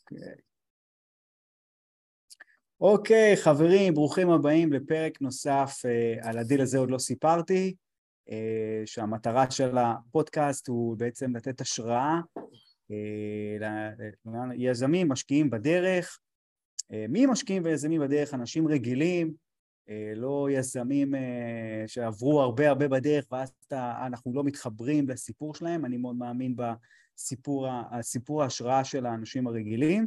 אוקיי. אוקיי, חברים, ברוכים הבאים לפרק נוסף uh, על הדיל הזה עוד לא סיפרתי, uh, שהמטרה של הפודקאסט הוא בעצם לתת השראה uh, ליזמים, משקיעים בדרך. Uh, מי משקיעים ויזמים בדרך? אנשים רגילים, uh, לא יזמים uh, שעברו הרבה הרבה בדרך ואז אנחנו לא מתחברים לסיפור שלהם, אני מאוד מאמין בסיפור הסיפור ההשראה של האנשים הרגילים.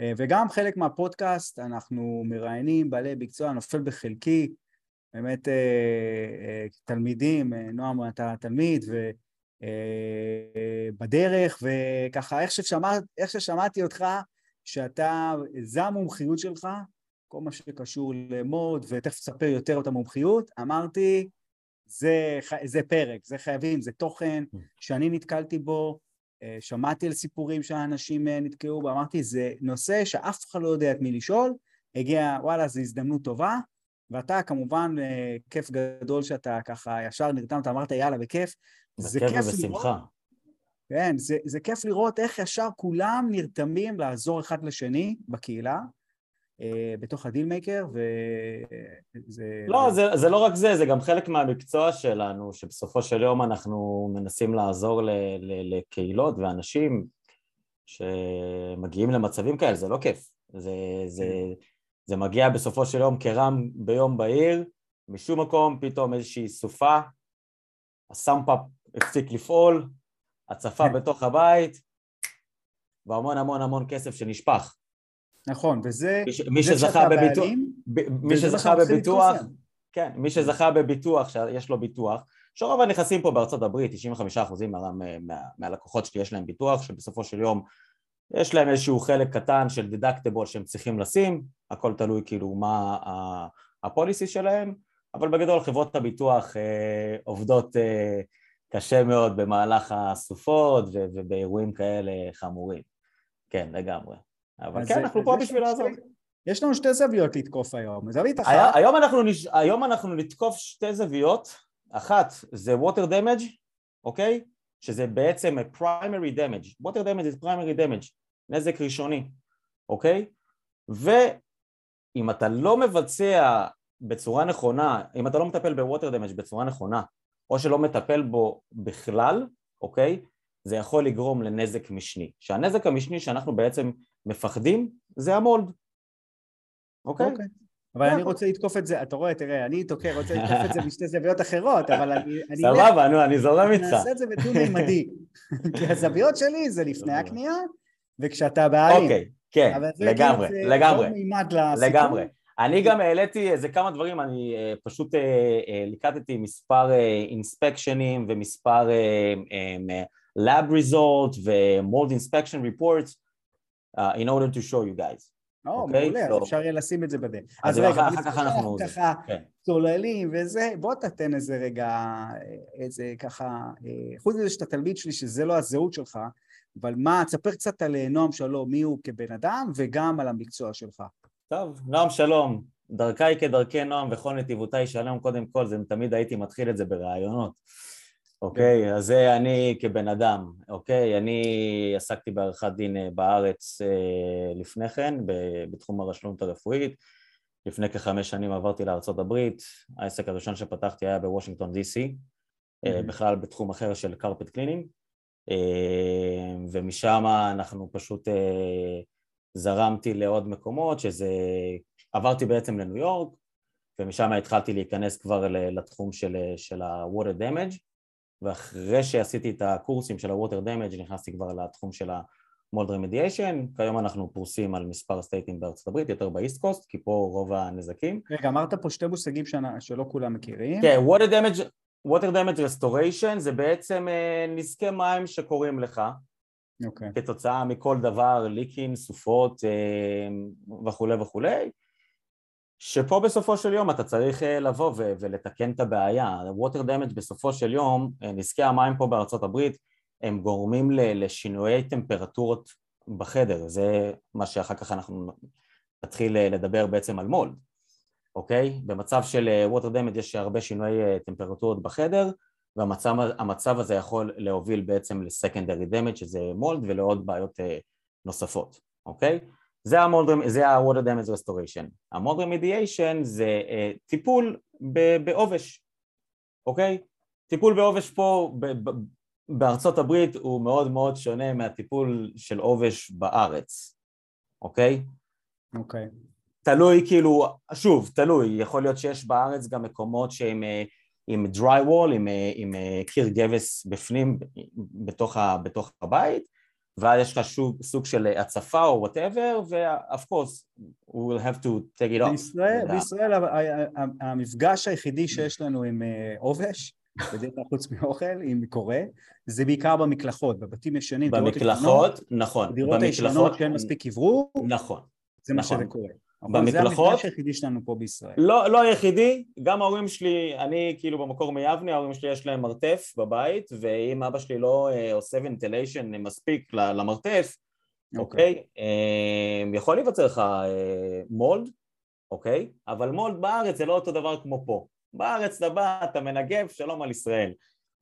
אה, וגם חלק מהפודקאסט אנחנו מראיינים בעלי מקצוע נופל בחלקי, באמת אה, אה, תלמידים, נועם אתה תלמיד, ובדרך, וככה איך, ששמע, איך ששמעתי אותך, שאתה, זה המומחיות שלך, כל מה שקשור למוד, ותכף תספר יותר את המומחיות, אמרתי, זה, זה פרק, זה חייבים, זה תוכן mm. שאני נתקלתי בו, שמעתי על סיפורים שהאנשים אה, נתקעו בו, אמרתי, זה נושא שאף אחד לא יודע את מי לשאול, הגיע, וואלה, זו הזדמנות טובה, ואתה כמובן, אה, כיף גדול שאתה ככה ישר נרתמת, אמרת, יאללה, בכיף. זה כיף ובשמחה. כן, זה, זה כיף לראות איך ישר כולם נרתמים לעזור אחד לשני בקהילה, אה, בתוך הדילמייקר, וזה... לא, זה, זה לא רק זה, זה גם חלק מהמקצוע שלנו, שבסופו של יום אנחנו מנסים לעזור ל, ל, לקהילות ואנשים שמגיעים למצבים כאלה, זה לא כיף. זה, זה, זה מגיע בסופו של יום כרם ביום בהיר, משום מקום פתאום איזושהי סופה, הסאמפאפ הפסיק לפעול, הצפה כן. בתוך הבית, והמון המון המון כסף שנשפך. נכון, וזה... מי שזכה בביטוח, מי שזכה בביטוח, כן, מי שזכה בביטוח, שיש לו ביטוח, שרוב הנכסים פה בארצות הברית, 95% מה, מה, מהלקוחות שלי יש להם ביטוח, שבסופו של יום יש להם איזשהו חלק קטן של דידקטיבול שהם צריכים לשים, הכל תלוי כאילו מה הפוליסי שלהם, אבל בגדול חברות הביטוח אה, עובדות אה, קשה מאוד במהלך הסופות ובאירועים כאלה חמורים, כן לגמרי. אבל כן, אנחנו פה בשביל לעזור. יש לנו שתי זוויות לתקוף היום, זווית אחת... היום אנחנו, נש... היום אנחנו נתקוף שתי זוויות, אחת זה water damage, אוקיי? שזה בעצם primary damage, water damage זה primary damage, נזק ראשוני, אוקיי? ואם אתה לא מבצע בצורה נכונה, אם אתה לא מטפל בווטר דמג' בצורה נכונה, או שלא מטפל בו בכלל, אוקיי? זה יכול לגרום לנזק משני. שהנזק המשני שאנחנו בעצם מפחדים זה המולד, אוקיי? אוקיי. אבל אני רוצה לתקוף את זה, אתה רואה, תראה, אני תוקע, רוצה לתקוף את זה משתי זוויות אחרות, אבל אני... סבבה, נו, אני זורם איתך. אני אעשה את זה בדו-מימדי. כי הזוויות שלי זה לפני הקנייה, וכשאתה בעלים. אוקיי, כן, לגמרי, לגמרי. לגמרי. אני גם העליתי איזה כמה דברים, אני uh, פשוט uh, uh, ליקטתי מספר אינספקשנים ומספר lab result ו-mold inspection reports uh, in order to show you guys. או, oh, okay? מעולה, so... אפשר יהיה לשים את זה בדרך. אז, אז רגע, אחר כך אנחנו... ככה כן. צוללים וזה, בוא תתן איזה רגע, איזה ככה, אה, חוץ מזה שאתה תלמיד שלי שזה לא הזהות שלך, אבל מה, תספר קצת על אה, נועם שלום, מי הוא כבן אדם וגם על המקצוע שלך. טוב, נועם שלום, דרכי כדרכי נועם וכל נתיבותיי שלום קודם כל, זה תמיד הייתי מתחיל את זה בראיונות. אוקיי? Okay, אז זה אני כבן אדם, אוקיי? Okay? אני עסקתי בעריכת דין אה, בארץ אה, לפני כן, בתחום הרשלנות הרפואית. לפני כחמש שנים עברתי לארה"ב, העסק הראשון שפתחתי היה בוושינגטון DC, mm-hmm. בכלל בתחום אחר של carpet cleaning, ומשם אנחנו פשוט זרמתי לעוד מקומות, שזה... עברתי בעצם לניו יורק, ומשם התחלתי להיכנס כבר לתחום של, של ה-water damage, ואחרי שעשיתי את הקורסים של ה-Water Damage נכנסתי כבר לתחום של ה-Mold Remediation, כיום אנחנו פרוסים על מספר סטייטים בארצות הברית, יותר באיסט קוסט, כי פה רוב הנזקים. רגע, אמרת פה שתי מושגים שלא כולם מכירים. כן, Water Damage, Water Damage Restoration זה בעצם אה, נזקי מים שקורים לך, okay. אוקיי. כתוצאה מכל דבר, ליקים, סופות אה, וכולי וכולי. שפה בסופו של יום אתה צריך אה, לבוא ו- ולתקן את הבעיה. water damage בסופו של יום, אה, נזקי המים פה בארצות הברית, הם גורמים לשינויי טמפרטורות בחדר, זה מה שאחר כך אנחנו נתחיל אה, לדבר בעצם על מולד, אוקיי? במצב של water damage יש הרבה שינויי טמפרטורות בחדר, והמצב הזה יכול להוביל בעצם לסקנדרי דמג' שזה מולד ולעוד בעיות נוספות. אוקיי? זה ה-water damage restoration. ה-mold remediation זה uh, טיפול בעובש, אוקיי? טיפול בעובש פה בארצות הברית הוא מאוד מאוד שונה מהטיפול של עובש בארץ, אוקיי? אוקיי. תלוי כאילו, שוב, תלוי, יכול להיות שיש בארץ גם מקומות שהם אה, עם dry wall, עם, אה, עם קיר גבס בפנים, בתוך, ה, בתוך הבית, ואז יש לך סוג, סוג של הצפה או whatever, ו-of course, we will have to take it off. בישראל, בישראל המפגש היחידי שיש לנו עם עובש, בדרך כלל חוץ מאוכל, אם קורה, זה בעיקר במקלחות, בבתים ישנים, במקלחות, נכון. דירות הישנות שאין מספיק אוורור, נכון. זה מה שזה נכון. קורה. במקלחות... זה המפגש היחידי שלנו פה בישראל. לא, לא היחידי, גם ההורים שלי, אני כאילו במקור מיבנה, ההורים שלי יש להם מרתף בבית, ואם אבא שלי לא uh, עושה ventilation מספיק למרתף, אוקיי, okay. okay, uh, יכול להיווצר לך uh, mold, אוקיי, okay, אבל mold בארץ זה לא אותו דבר כמו פה. בארץ אתה בא, אתה מנגב, שלום על ישראל,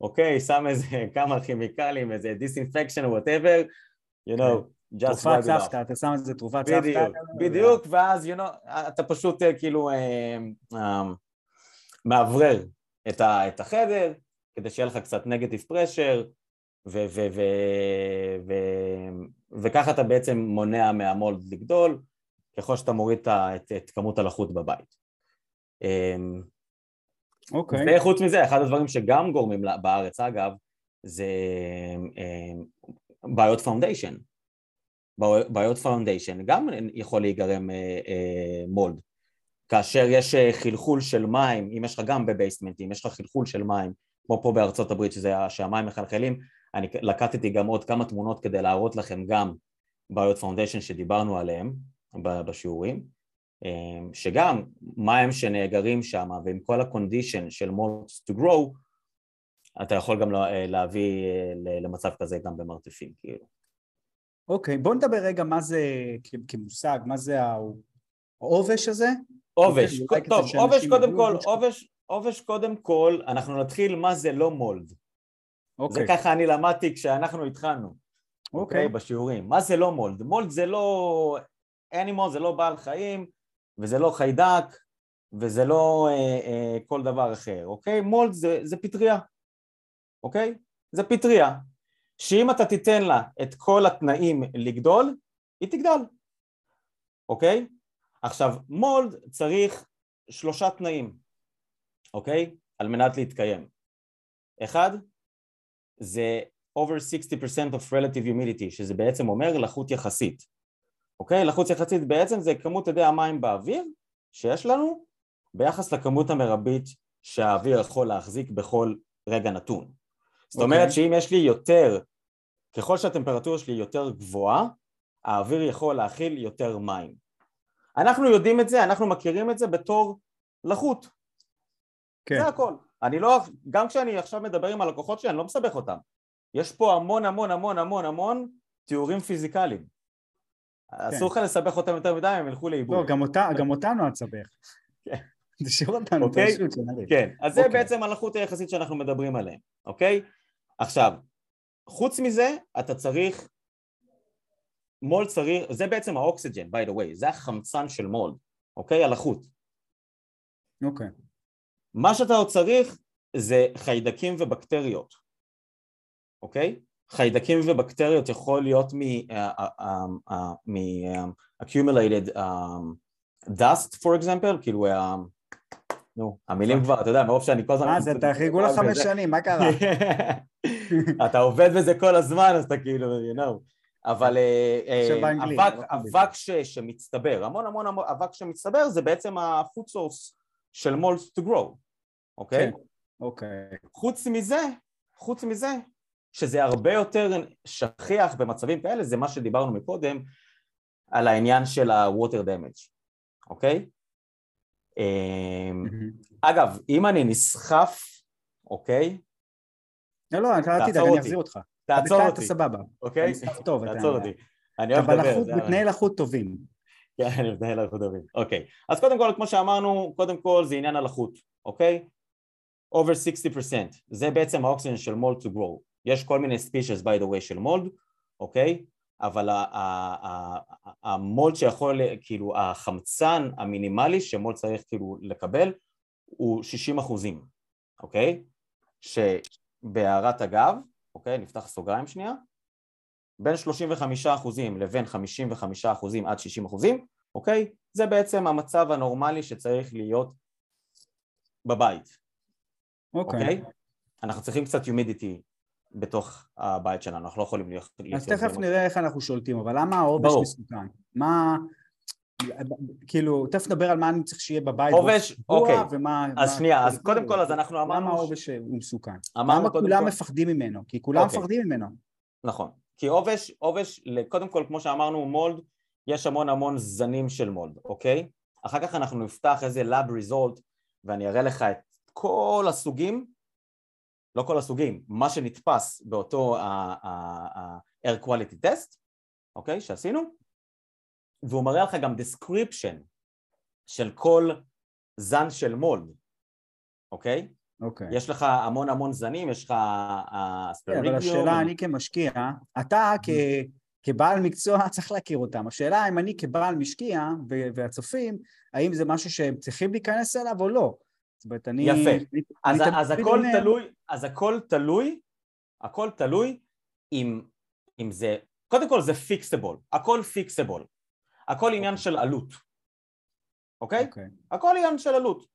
אוקיי, שם איזה כמה כימיקלים, איזה disinfection, whatever, you know, כן. תרופת סבתא, אתה שם איזה תרופת סבתא. בדיוק, בדיוק, ואז, you know, אתה פשוט אה, כאילו אה, אה, מאוורר את החדר, כדי שיהיה לך קצת נגטיב פרשר, וככה אתה בעצם מונע מהמולד לגדול, ככל שאתה מוריד את, את כמות הלחות בבית. אוקיי. Okay. וחוץ מזה, אחד הדברים שגם גורמים בארץ, אגב, זה בעיות foundation. בעיות foundation גם יכול להיגרם אה, אה, mold. כאשר יש אה, חלחול של מים, אם יש לך גם ב basement, אם יש לך חלחול של מים, כמו פה בארצות הברית שזה, שהמים מחלחלים, אני לקטתי גם עוד כמה תמונות כדי להראות לכם גם בעיות foundation שדיברנו עליהם בשיעורים, שגם מים שנאגרים שם ועם כל ה condition של molds to grow, אתה יכול גם להביא למצב כזה גם במרתפים כאילו. אוקיי, בוא נדבר רגע מה זה כמושג, מה זה העובש הזה? עובש, טוב, עובש קודם כל, עובש, עובש קודם כל, אנחנו נתחיל מה זה לא מולד. אוקיי. זה ככה אני למדתי כשאנחנו התחלנו, אוקיי, okay, בשיעורים. מה זה לא מולד? מולד זה לא אנימול, זה לא בעל חיים, וזה לא חיידק, וזה לא אה, אה, כל דבר אחר, אוקיי? מולד זה, זה פטריה, אוקיי? זה פטריה. שאם אתה תיתן לה את כל התנאים לגדול, היא תגדל, אוקיי? עכשיו, מולד צריך שלושה תנאים, אוקיי? על מנת להתקיים. אחד, זה over 60% of relative humidity, שזה בעצם אומר לחות יחסית. אוקיי? לחות יחסית בעצם זה כמות אדי המים באוויר שיש לנו ביחס לכמות המרבית שהאוויר יכול להחזיק בכל רגע נתון. זאת אומרת okay. אוקיי. שאם יש לי יותר, ככל שהטמפרטורה שלי יותר גבוהה, האוויר יכול להכיל יותר מים. אנחנו יודעים את זה, אנחנו מכירים את זה בתור לחות. כן. זה הכל. אני לא, גם כשאני עכשיו מדבר עם הלקוחות שלי, אני לא מסבך אותם. יש פה המון המון המון המון המון תיאורים פיזיקליים. כן. אסור לך לסבך אותם יותר מדי, הם ילכו לאיבוד. לא, גם אותנו אל תסבך. כן. תשאיר אותנו אוקיי? פשוט, כן, אז זה אוקיי. בעצם הלחות היחסית שאנחנו מדברים עליהם, אוקיי? עכשיו, חוץ מזה, אתה צריך, מולד צריך, זה בעצם האוקסיג'ן, by the way, זה החמצן של מולד, אוקיי? הלחות. אוקיי. מה שאתה עוד צריך זה חיידקים ובקטריות, אוקיי? חיידקים ובקטריות יכול להיות מ-accumulated dust for example, כאילו נו, המילים כבר, אתה יודע, מרוב שאני כל הזמן... מה זה, תחריגו לך חמש שנים, מה קרה? אתה עובד בזה כל הזמן, אז אתה כאילו, you know. אבל אה, אה, אבק שמצטבר, המון המון אבק שמצטבר זה בעצם ה-food source של מולס to grow, אוקיי? כן, אוקיי. חוץ מזה, חוץ מזה, שזה הרבה יותר שכיח במצבים כאלה, זה מה שדיברנו מקודם על העניין של ה-water damage, אוקיי? Mm-hmm. אגב, אם אני נסחף, אוקיי? לא, לא, אתה אל תדאג, אני אחזיר אותך. תעצור אותי. אתה סבבה. אוקיי? טוב, תעצור אותי. אני אוהב לדבר. אתה בתנאי לחות טובים. כן, אני בתנאי לחות טובים. אוקיי. אז קודם כל, כמו שאמרנו, קודם כל זה עניין הלחות, אוקיי? over 60%. זה בעצם האוקסיגן של מולד to grow. יש כל מיני ספישס by the way של מולד, אוקיי? אבל המולד שיכול, כאילו החמצן המינימלי שמולד צריך כאילו לקבל הוא 60 אחוזים, אוקיי? שבהערת אגב, אוקיי, נפתח סוגריים שנייה, בין 35 אחוזים לבין 55 אחוזים עד 60 אחוזים, אוקיי? זה בעצם המצב הנורמלי שצריך להיות בבית, אוקיי? אוקיי? אנחנו צריכים קצת הומידיטי בתוך הבית שלנו, אנחנו לא יכולים להיות... אז תכף נראה איך אנחנו שולטים, אבל למה העובש מסוכן? מה... כאילו, תכף נדבר על מה אני צריך שיהיה בבית. עובש, אוקיי. ומה, אז שנייה, אז קודם כל, אז אנחנו אמרנו... למה העובש הוא מסוכן? למה כולם. מפחדים ממנו? כי כולם אוקיי. מפחדים ממנו. נכון. כי עובש, עובש, קודם כל, כמו שאמרנו, מולד, יש המון המון זנים של מולד, אוקיי? אחר כך אנחנו נפתח איזה lab result ואני אראה לך את כל הסוגים, לא כל הסוגים, מה שנתפס באותו ה-air quality test, אוקיי, שעשינו, והוא מראה לך גם description של כל זן של מולד, אוקיי? אוקיי. יש לך המון המון זנים, יש לך אספריגיום. כן, אבל השאלה, אני כמשקיע, אתה כ... כבעל מקצוע צריך להכיר אותם. השאלה אם אני כבעל משקיע והצופים, האם זה משהו שהם צריכים להיכנס אליו או לא. זאת אומרת, אני... יפה. אני, אז, אני אז הכל אומר... תלוי, אז הכל תלוי, הכל תלוי אם, אם זה, קודם כל זה פיקסבול, הכל פיקסבול. הכל עניין. אוקיי. של עלות, אוקיי? Okay? אוקיי. Okay. הכל עניין של עלות.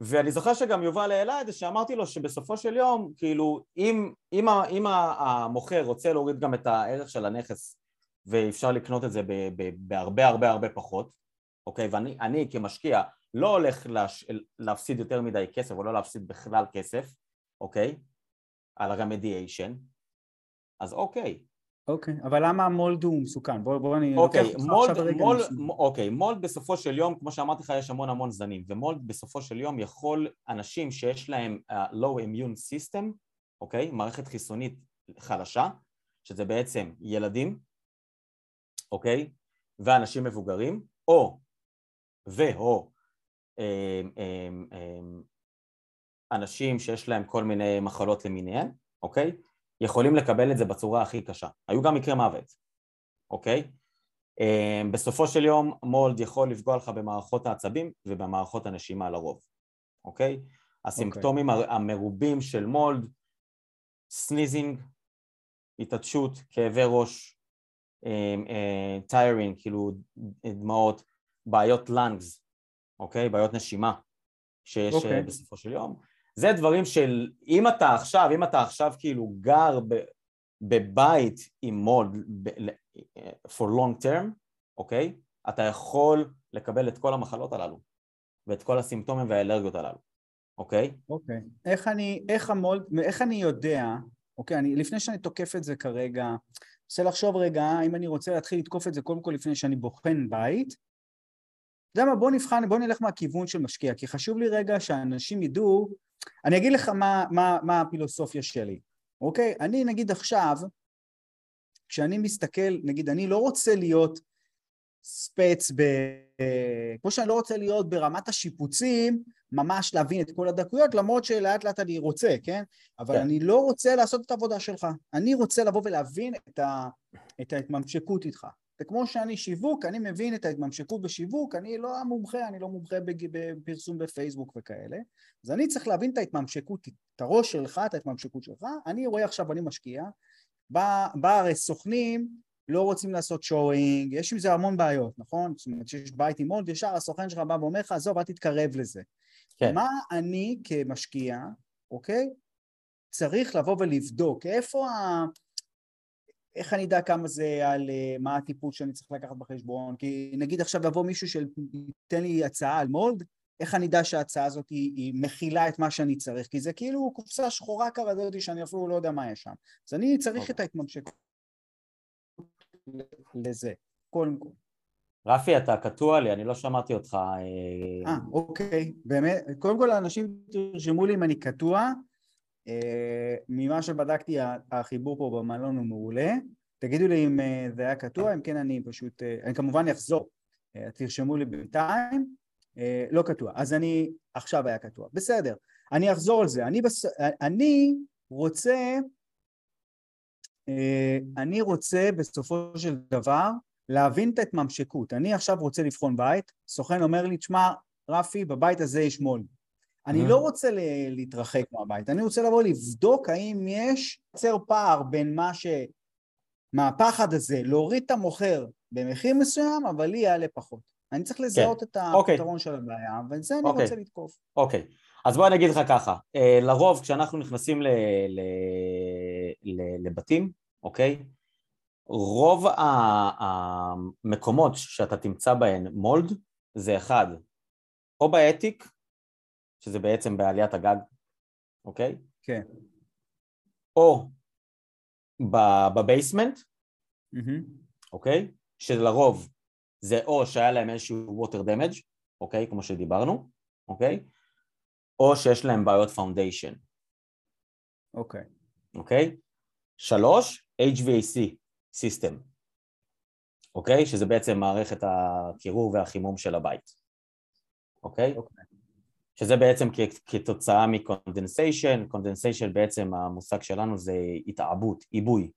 ואני זוכר שגם יובל העלה את זה, שאמרתי לו שבסופו של יום, כאילו, אם, אם, אם המוכר רוצה להוריד גם את הערך של הנכס ואפשר לקנות את זה בהרבה הרבה הרבה פחות, אוקיי? ואני כמשקיע לא הולך להש... להפסיד יותר מדי כסף או לא להפסיד בכלל כסף, אוקיי? על הרמדיאשן, אז אוקיי, אוקיי, אבל למה מולד הוא מסוכן? בוא, בוא אני אוקיי, מולד. מולד, אוקיי, מולד בסופו של יום, כמו שאמרתי לך, יש המון המון זנים, ומולד בסופו של יום יכול, אנשים שיש להם uh, low immune system, אוקיי, מערכת חיסונית חלשה, שזה בעצם ילדים, אוקיי, ואנשים מבוגרים, או, ו/או אנשים שיש להם כל מיני מחלות למיניהן, אוקיי? יכולים לקבל את זה בצורה הכי קשה. היו גם מקרי מוות, אוקיי? אמ, בסופו של יום mold יכול לפגוע לך במערכות העצבים ובמערכות הנשימה לרוב, אוקיי? הסימפטומים אוקיי. המרובים של mold, sneezing, התעטשות, כאבי ראש, tearing, אמ, כאילו דמעות, בעיות lungs, אוקיי? בעיות נשימה שיש אוקיי. בסופו של יום. זה דברים של אם אתה עכשיו, אם אתה עכשיו כאילו גר ב, בבית עם מוד for long term, אוקיי? אתה יכול לקבל את כל המחלות הללו ואת כל הסימפטומים והאלרגיות הללו, אוקיי? אוקיי. איך אני, איך המולד, איך אני יודע, אוקיי, אני, לפני שאני תוקף את זה כרגע, רוצה לחשוב רגע אם אני רוצה להתחיל לתקוף את זה קודם כל לפני שאני בוחן בית, אתה יודע מה, בוא נבחן, בוא נלך מהכיוון של משקיע, כי חשוב לי רגע שאנשים ידעו אני אגיד לך מה, מה, מה הפילוסופיה שלי, אוקיי? אני נגיד עכשיו, כשאני מסתכל, נגיד אני לא רוצה להיות ספץ ב... כמו שאני לא רוצה להיות ברמת השיפוצים, ממש להבין את כל הדקויות, למרות שלאט לאט אני רוצה, כן? אבל כן. אני לא רוצה לעשות את העבודה שלך. אני רוצה לבוא ולהבין את, ה... את ההתממשקות איתך. וכמו שאני שיווק, אני מבין את ההתממשקות בשיווק, אני לא המומחה, אני לא מומחה בפרסום בפייסבוק וכאלה, אז אני צריך להבין את ההתממשקות, את הראש שלך, את ההתממשקות שלך, אני רואה עכשיו, אני משקיע, בא, בא הרי סוכנים לא רוצים לעשות שואינג, יש עם זה המון בעיות, נכון? זאת אומרת שיש בית עם מולד, ישר הסוכן שלך בא ואומר לך, עזוב, אל תתקרב לזה. כן. מה אני כמשקיע, אוקיי? צריך לבוא ולבדוק איפה ה... איך אני אדע כמה זה על uh, מה הטיפול שאני צריך לקחת בחשבון? כי נגיד עכשיו יבוא מישהו שייתן לי הצעה על מולד, איך אני אדע שההצעה הזאת היא, היא מכילה את מה שאני צריך? כי זה כאילו קופסה שחורה כזאת שאני אפילו לא יודע מה יש שם. אז אני צריך okay. אוקיי. את ההתממשקות לזה, קודם כל. רפי, אתה קטוע לי, אני לא שמעתי אותך. אה, אה אוקיי, באמת, קודם כל האנשים תרשמו לי אם אני קטוע, אה, ממה שבדקתי החיבור פה במלון הוא מעולה, תגידו לי אם אה, זה היה קטוע, אם כן אני פשוט, אה, אני כמובן אחזור, תרשמו לי בינתיים, לא קטוע, אז אני, עכשיו היה קטוע, בסדר, אני אחזור על זה, אני, בס... אני רוצה אה, אני רוצה בסופו של דבר להבין את ההתממשקות. אני עכשיו רוצה לבחון בית, סוכן אומר לי, תשמע, רפי, בבית הזה יש מול. אני. לא רוצה להתרחק מהבית, אני רוצה לבוא לבדוק האם יש יוצר פער בין מה ש... מהפחד הזה, להוריד את המוכר במחיר מסוים, אבל לי יעלה פחות. אני צריך לזהות כן. את אוקיי. הפתרון okay. של הבעיה, ואת זה אני okay. רוצה לתקוף. אוקיי, okay. אז בוא אני אגיד לך ככה, אה, לרוב כשאנחנו נכנסים ל... ל... ל... לבתים, אוקיי? רוב המקומות שאתה תמצא בהן מולד זה אחד, או באתיק, שזה בעצם בעליית הגג, אוקיי? כן. או ב basement, אוקיי? שלרוב זה או שהיה להם איזשהו water damage, אוקיי? כמו שדיברנו, אוקיי? או שיש להם בעיות foundation. אוקיי. אוקיי? שלוש, HVAC system, אוקיי? שזה בעצם מערכת הקירור והחימום של הבית, אוקיי? אוקיי. שזה בעצם כתוצאה מ condensation, condensation בעצם המושג שלנו זה התעבות, עיבוי,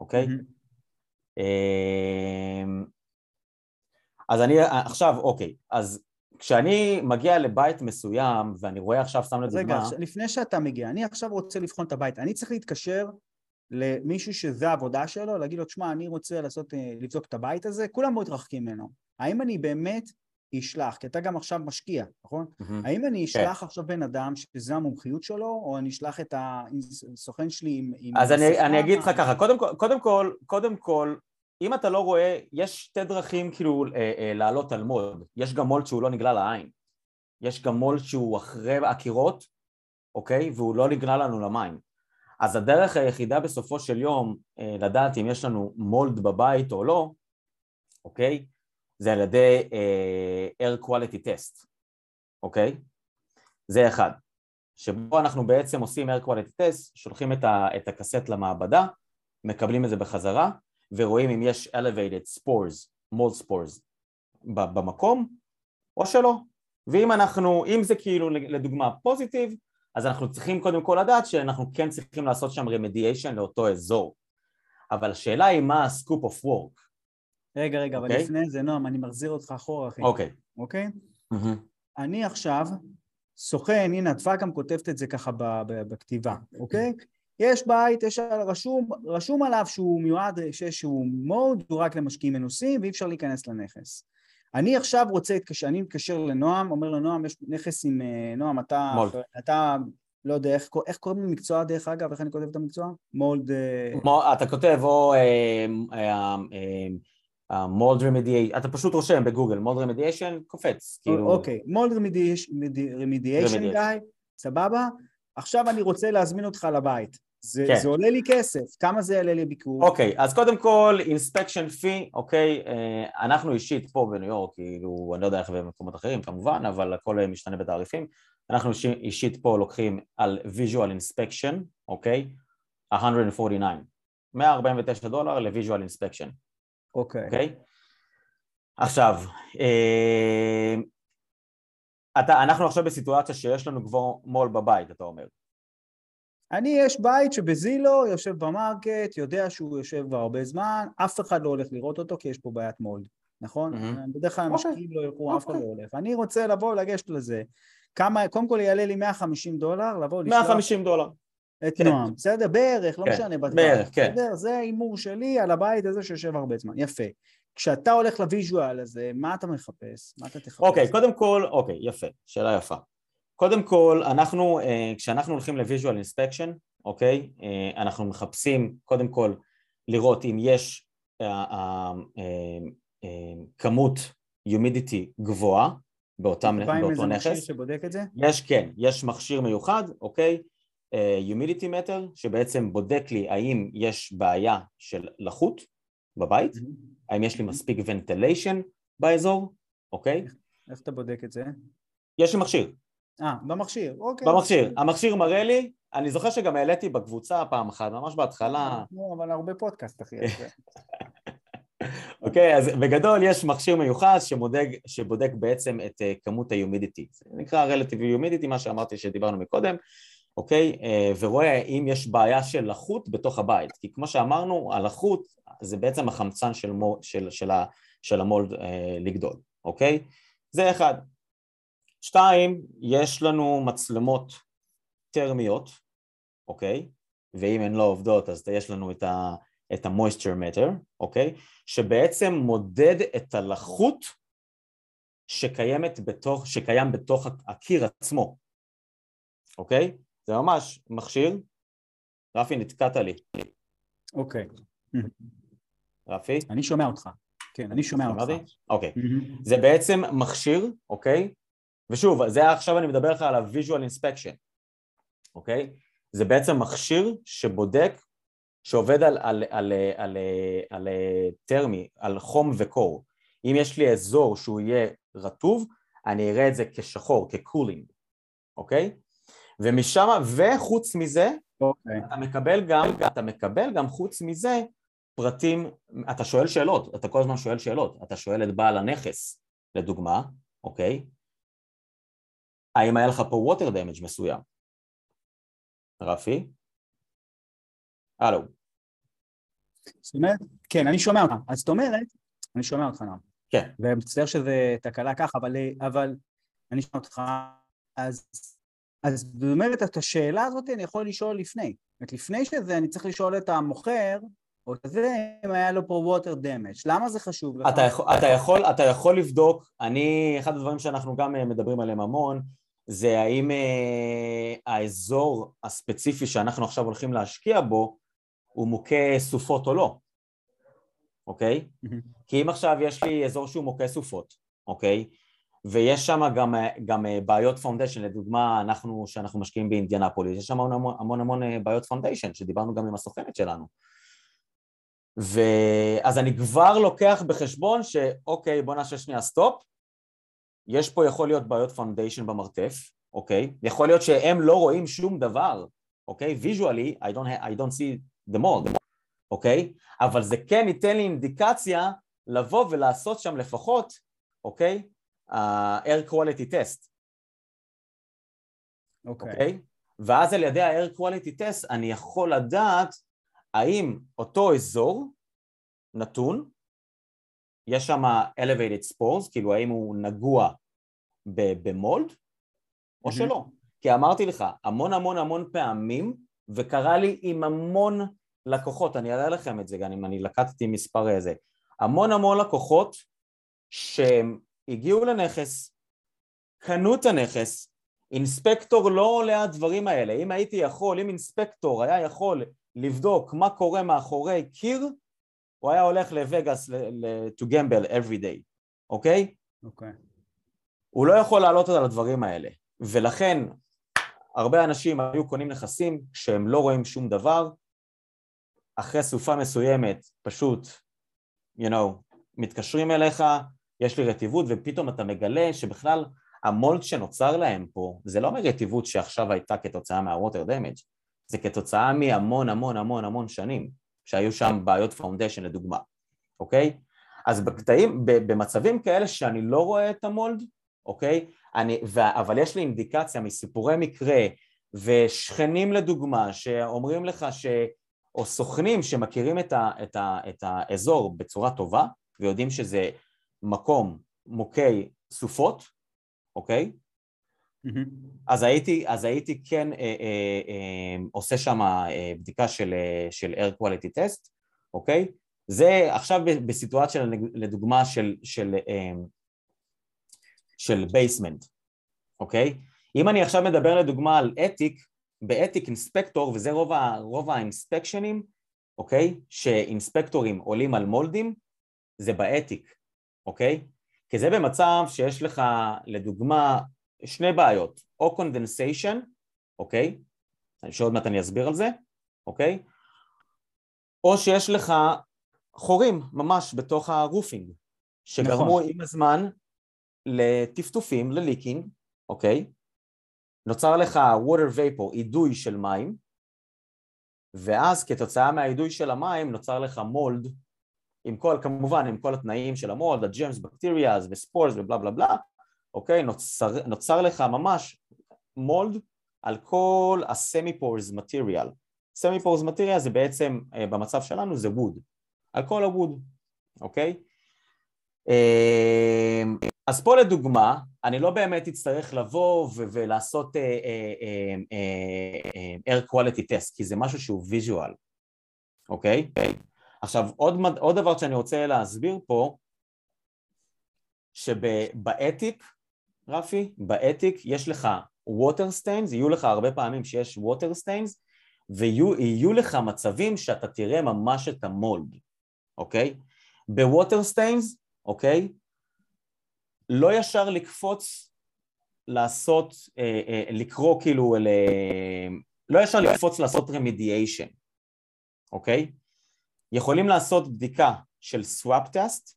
אוקיי? Mm-hmm. אז אני עכשיו, אוקיי, אז כשאני מגיע לבית מסוים ואני רואה עכשיו, סתם לדוגמה... רגע, לפני שאתה מגיע, אני עכשיו רוצה לבחון את הבית, אני צריך להתקשר למישהו שזה העבודה שלו, להגיד לו, תשמע, אני רוצה לעשות, אה, לבדוק את הבית הזה, כולם מאוד מתרחקים ממנו. האם אני באמת אשלח, כי אתה גם עכשיו משקיע, נכון? Mm-hmm. האם אני כן. אשלח okay. עכשיו בן אדם שזה המומחיות שלו, או אני אשלח את הסוכן שלי עם... עם אז אני, אני אגיד לך ככה, קודם כל, קודם כל, קודם כל, אם אתה לא רואה, יש שתי דרכים כאילו אה, אה, לעלות על מולד. יש גם מולד שהוא לא נגלה לעין. יש גם מולד שהוא אחרי הקירות, אוקיי? והוא לא נגלה לנו למים. אז הדרך היחידה בסופו של יום אה, לדעת אם יש לנו מולד בבית או לא, אוקיי? זה על ידי uh, air quality test, אוקיי? זה אחד. שבו אנחנו בעצם עושים air quality test, שולחים את, ה, את הקסט למעבדה, מקבלים את זה בחזרה, ורואים אם יש elevated spores, mold spores במקום, או שלא. ואם אנחנו, אם זה כאילו לדוגמה פוזיטיב, אז אנחנו צריכים קודם כל לדעת שאנחנו כן צריכים לעשות שם רמדיאשן לאותו אזור. אבל השאלה היא מה הסקופ אוף וורק. רגע, רגע, okay. אבל אוקיי? לפני זה, נועם, אני מחזיר אותך אחורה, אחי. אוקיי. אוקיי? אני עכשיו סוכן, הנה, הדפק גם כותבת את זה ככה בכתיבה, אוקיי? יש בית, יש רשום, רשום עליו שהוא מיועד, שיש שהוא מוד, הוא רק למשקיעים מנוסים ואי אפשר להיכנס לנכס. אני עכשיו רוצה, אני מתקשר לנועם, אומר לנועם, יש נכס עם אה, נועם, אתה, מולד. אתה, לא יודע, איך, איך קוראים למקצוע דרך אגב, איך אני כותב את המקצוע? מולד... אה, אתה כותב או מולד רמדיאשן, אתה פשוט רושם בגוגל מולד רמדיאשן, קופץ, כאילו... אוקיי, מולד רמדיאשן גיא, סבבה? עכשיו אני רוצה להזמין אותך לבית. זה, כן. זה עולה לי כסף, כמה זה יעלה לי ביקור? אוקיי, אז קודם כל, אינספקשן פי, אוקיי, אה, אנחנו אישית פה בניו יורק, כאילו, אני לא יודע איך במקומות אחרים כמובן, אבל הכל משתנה בתעריפים, אנחנו אישית פה לוקחים על visual inspection, אוקיי, 149, 149 דולר ל visual inspection. אוקיי. אוקיי? עכשיו, אה, אתה, אנחנו עכשיו בסיטואציה שיש לנו כבר מו"ל בבית, אתה אומר. אני, יש בית שב Zillow יושב ב market, יודע שהוא יושב כבר הרבה זמן, אף אחד לא הולך לראות אותו כי יש פה בעיית mold, נכון? Mm-hmm. בדרך כלל אוקיי. המשקיעים לא ילכו, אף אחד לא הולך. אני רוצה לבוא, לגשת לזה. כמה, קודם כל יעלה לי 150 דולר, לבוא לשלוח... 150 דולר. את כן. נועם, בסדר? בערך, לא כן. משנה. בערך, כן. בסדר? זה ההימור שלי על הבית הזה שיושב הרבה זמן. יפה. כשאתה הולך לוויז'ואל הזה, מה אתה מחפש? מה אתה תחפש? אוקיי, קודם כל, אוקיי, יפה, שאלה יפה. קודם כל, אנחנו, אה, כשאנחנו הולכים ל-visual inspection, אוקיי, אה, אנחנו מחפשים קודם כל לראות אם יש אה, כמות humidity גבוהה באותם, באותו נכס. שבודק את זה? יש, כן, יש מכשיר מיוחד, אוקיי, humidity meter, שבעצם בודק לי האם יש בעיה של לחות בבית, mm-hmm. האם יש לי מספיק ventilation באזור, אוקיי? איך אתה בודק את זה? יש לי מכשיר, אה, במכשיר, אוקיי. במכשיר. המכשיר מראה לי, אני זוכר שגם העליתי בקבוצה פעם אחת, ממש בהתחלה. נו, אבל הרבה פודקאסט, אחי. אוקיי, אז בגדול יש מכשיר מיוחד שמודק, שבודק בעצם את uh, כמות ה-humidity. זה נקרא relative humidity, מה שאמרתי שדיברנו מקודם. אוקיי? אה, ורואה האם יש בעיה של לחות בתוך הבית, כי כמו שאמרנו, הלחות זה בעצם החמצן של, מול, של, של, ה, של המולד אה, לגדול, אוקיי? זה אחד. שתיים, יש לנו מצלמות טרמיות, אוקיי? ואם הן לא עובדות אז יש לנו את, ה, את ה-moisture meter, אוקיי? שבעצם מודד את הלחות שקיימת בתוך, שקיים בתוך הקיר עצמו, אוקיי? זה ממש מכשיר, רפי נתקעת לי. אוקיי. רפי? אני שומע אותך. כן, אני שומע אותך. אוקיי. זה בעצם מכשיר, אוקיי? ושוב, זה עכשיו אני מדבר לך על ה-visual inspection, אוקיי? זה בעצם מכשיר שבודק, שעובד על, על, על, על, על, על טרמי, על חום וקור. אם יש לי אזור שהוא יהיה רטוב, אני אראה את זה כשחור, כקולינג, אוקיי? ומשם, וחוץ מזה, okay. אוקיי. אתה מקבל גם, אתה מקבל גם חוץ מזה פרטים, אתה שואל שאלות, אתה כל הזמן שואל שאלות, אתה שואל את בעל הנכס, לדוגמה, אוקיי? האם היה לך פה water damage מסוים? רפי? הלו. זאת אומרת, כן, אני שומע אותך. אז זאת אומרת, אני שומע אותך נועם. כן. ומצטער שזה תקלה ככה, אבל, אבל אני שומע אותך, אז אז זאת אומרת, את השאלה הזאת אני יכול לשאול לפני. זאת אומרת, לפני שזה אני צריך לשאול את המוכר, או את זה, אם היה לו פה water damage. למה זה חשוב לך? אתה יכול, אתה יכול, אתה יכול לבדוק, אני, אחד הדברים שאנחנו גם אה, מדברים עליהם המון, זה האם אה, האזור הספציפי שאנחנו עכשיו הולכים להשקיע בו, הוא מוכה סופות או לא, אוקיי? כי אם עכשיו יש לי אזור שהוא מוכה סופות, אוקיי? ויש שם גם, גם אה, בעיות foundation, לדוגמה אנחנו, שאנחנו משקיעים באינדיאנפוליס, יש שם המון המון, המון אה, בעיות foundation, שדיברנו גם עם הסוכנת שלנו. ואז אני כבר לוקח בחשבון שאוקיי, בוא נעשה שנייה stop, יש פה יכול להיות בעיות foundation במרתף, אוקיי? יכול להיות שהם לא רואים שום דבר, אוקיי? visually, I don't, I don't see the mold, אוקיי? אבל זה כן ייתן לי אינדיקציה לבוא ולעשות שם לפחות, אוקיי? ה-air quality test. אוקיי. Okay. Okay? ואז על ידי ה-air quality test אני יכול לדעת האם אותו אזור נתון, יש שם elevated spores, כאילו האם הוא נגוע במולד או. שלא. כי אמרתי לך, המון המון המון פעמים, וקרה לי עם המון לקוחות, אני אראה לכם את זה גם אם אני לקטתי מספר איזה, המון המון לקוחות שהם הגיעו לנכס, קנו את הנכס, אינספקטור לא עולה הדברים האלה, אם הייתי יכול, אם אינספקטור היה יכול לבדוק מה קורה מאחורי קיר, הוא היה הולך לווגאס to gamble every day, אוקיי? אוקיי. הוא לא יכול לעלות על הדברים האלה, ולכן הרבה אנשים היו קונים נכסים שהם לא רואים שום דבר, אחרי סופה מסוימת פשוט, you know, מתקשרים אליך, יש לי רטיבות ופתאום אתה מגלה שבכלל המולד שנוצר להם פה זה לא מרטיבות שעכשיו הייתה כתוצאה מהווטר דמג' זה כתוצאה מהמון המון המון המון שנים שהיו שם בעיות foundation לדוגמה, אוקיי? אז בקטעים, במצבים כאלה שאני לא רואה את ה mold, אוקיי? אני, ו, אבל יש לי אינדיקציה מסיפורי מקרה ושכנים לדוגמה שאומרים לך ש... או סוכנים שמכירים את, ה, את, ה, את האזור בצורה טובה ויודעים שזה מקום מוכי סופות, אוקיי? Mm-hmm. אז הייתי, אז הייתי כן אה, אה, אה, עושה שם אה, בדיקה של, אה, של air quality test, אוקיי? זה עכשיו בסיטואציה לדוגמה של, של, אה, של basement, אוקיי? אם אני עכשיו מדבר לדוגמה על attic, ב attic inspector, וזה רוב, ה, רוב האינספקשנים, אוקיי? שאינספקטורים עולים על מולדים, זה ב attic, אוקיי? כי זה במצב שיש לך לדוגמה שני בעיות, או condensation, אוקיי? שעוד מעט אני אסביר על זה, אוקיי? או שיש לך חורים ממש בתוך ה roofing, שגרמו נכון. עם הזמן לטפטופים, ל leaking, אוקיי? נוצר לך water vapor, אידוי של מים, ואז כתוצאה מהאידוי של המים נוצר לך מולד עם כל, כמובן עם כל התנאים של המולד, הג'מס, בקטריאז וספורס ובלה בלה בלה, אוקיי? נוצר, נוצר לך ממש מולד על כל ה-semi-pores material. semi-pores material זה בעצם, אה, במצב שלנו זה wood, על כל הווד, אוקיי? אה, אז פה לדוגמה, אני לא באמת אצטרך לבוא ולעשות uh, air quality test, כי זה משהו שהוא visual, אוקיי? עכשיו, עוד, עוד דבר שאני רוצה להסביר פה, שבאתיק, רפי, באתיק יש לך water stains, יהיו לך הרבה פעמים שיש water stains, ויהיו לך מצבים שאתה תראה ממש את המולד, אוקיי? בווטר סטיינס, אוקיי? לא ישר לקפוץ לעשות, אה, אה, לקרוא כאילו, ל... לא ישר לקפוץ לעשות remediation, אוקיי? יכולים לעשות בדיקה של swab test,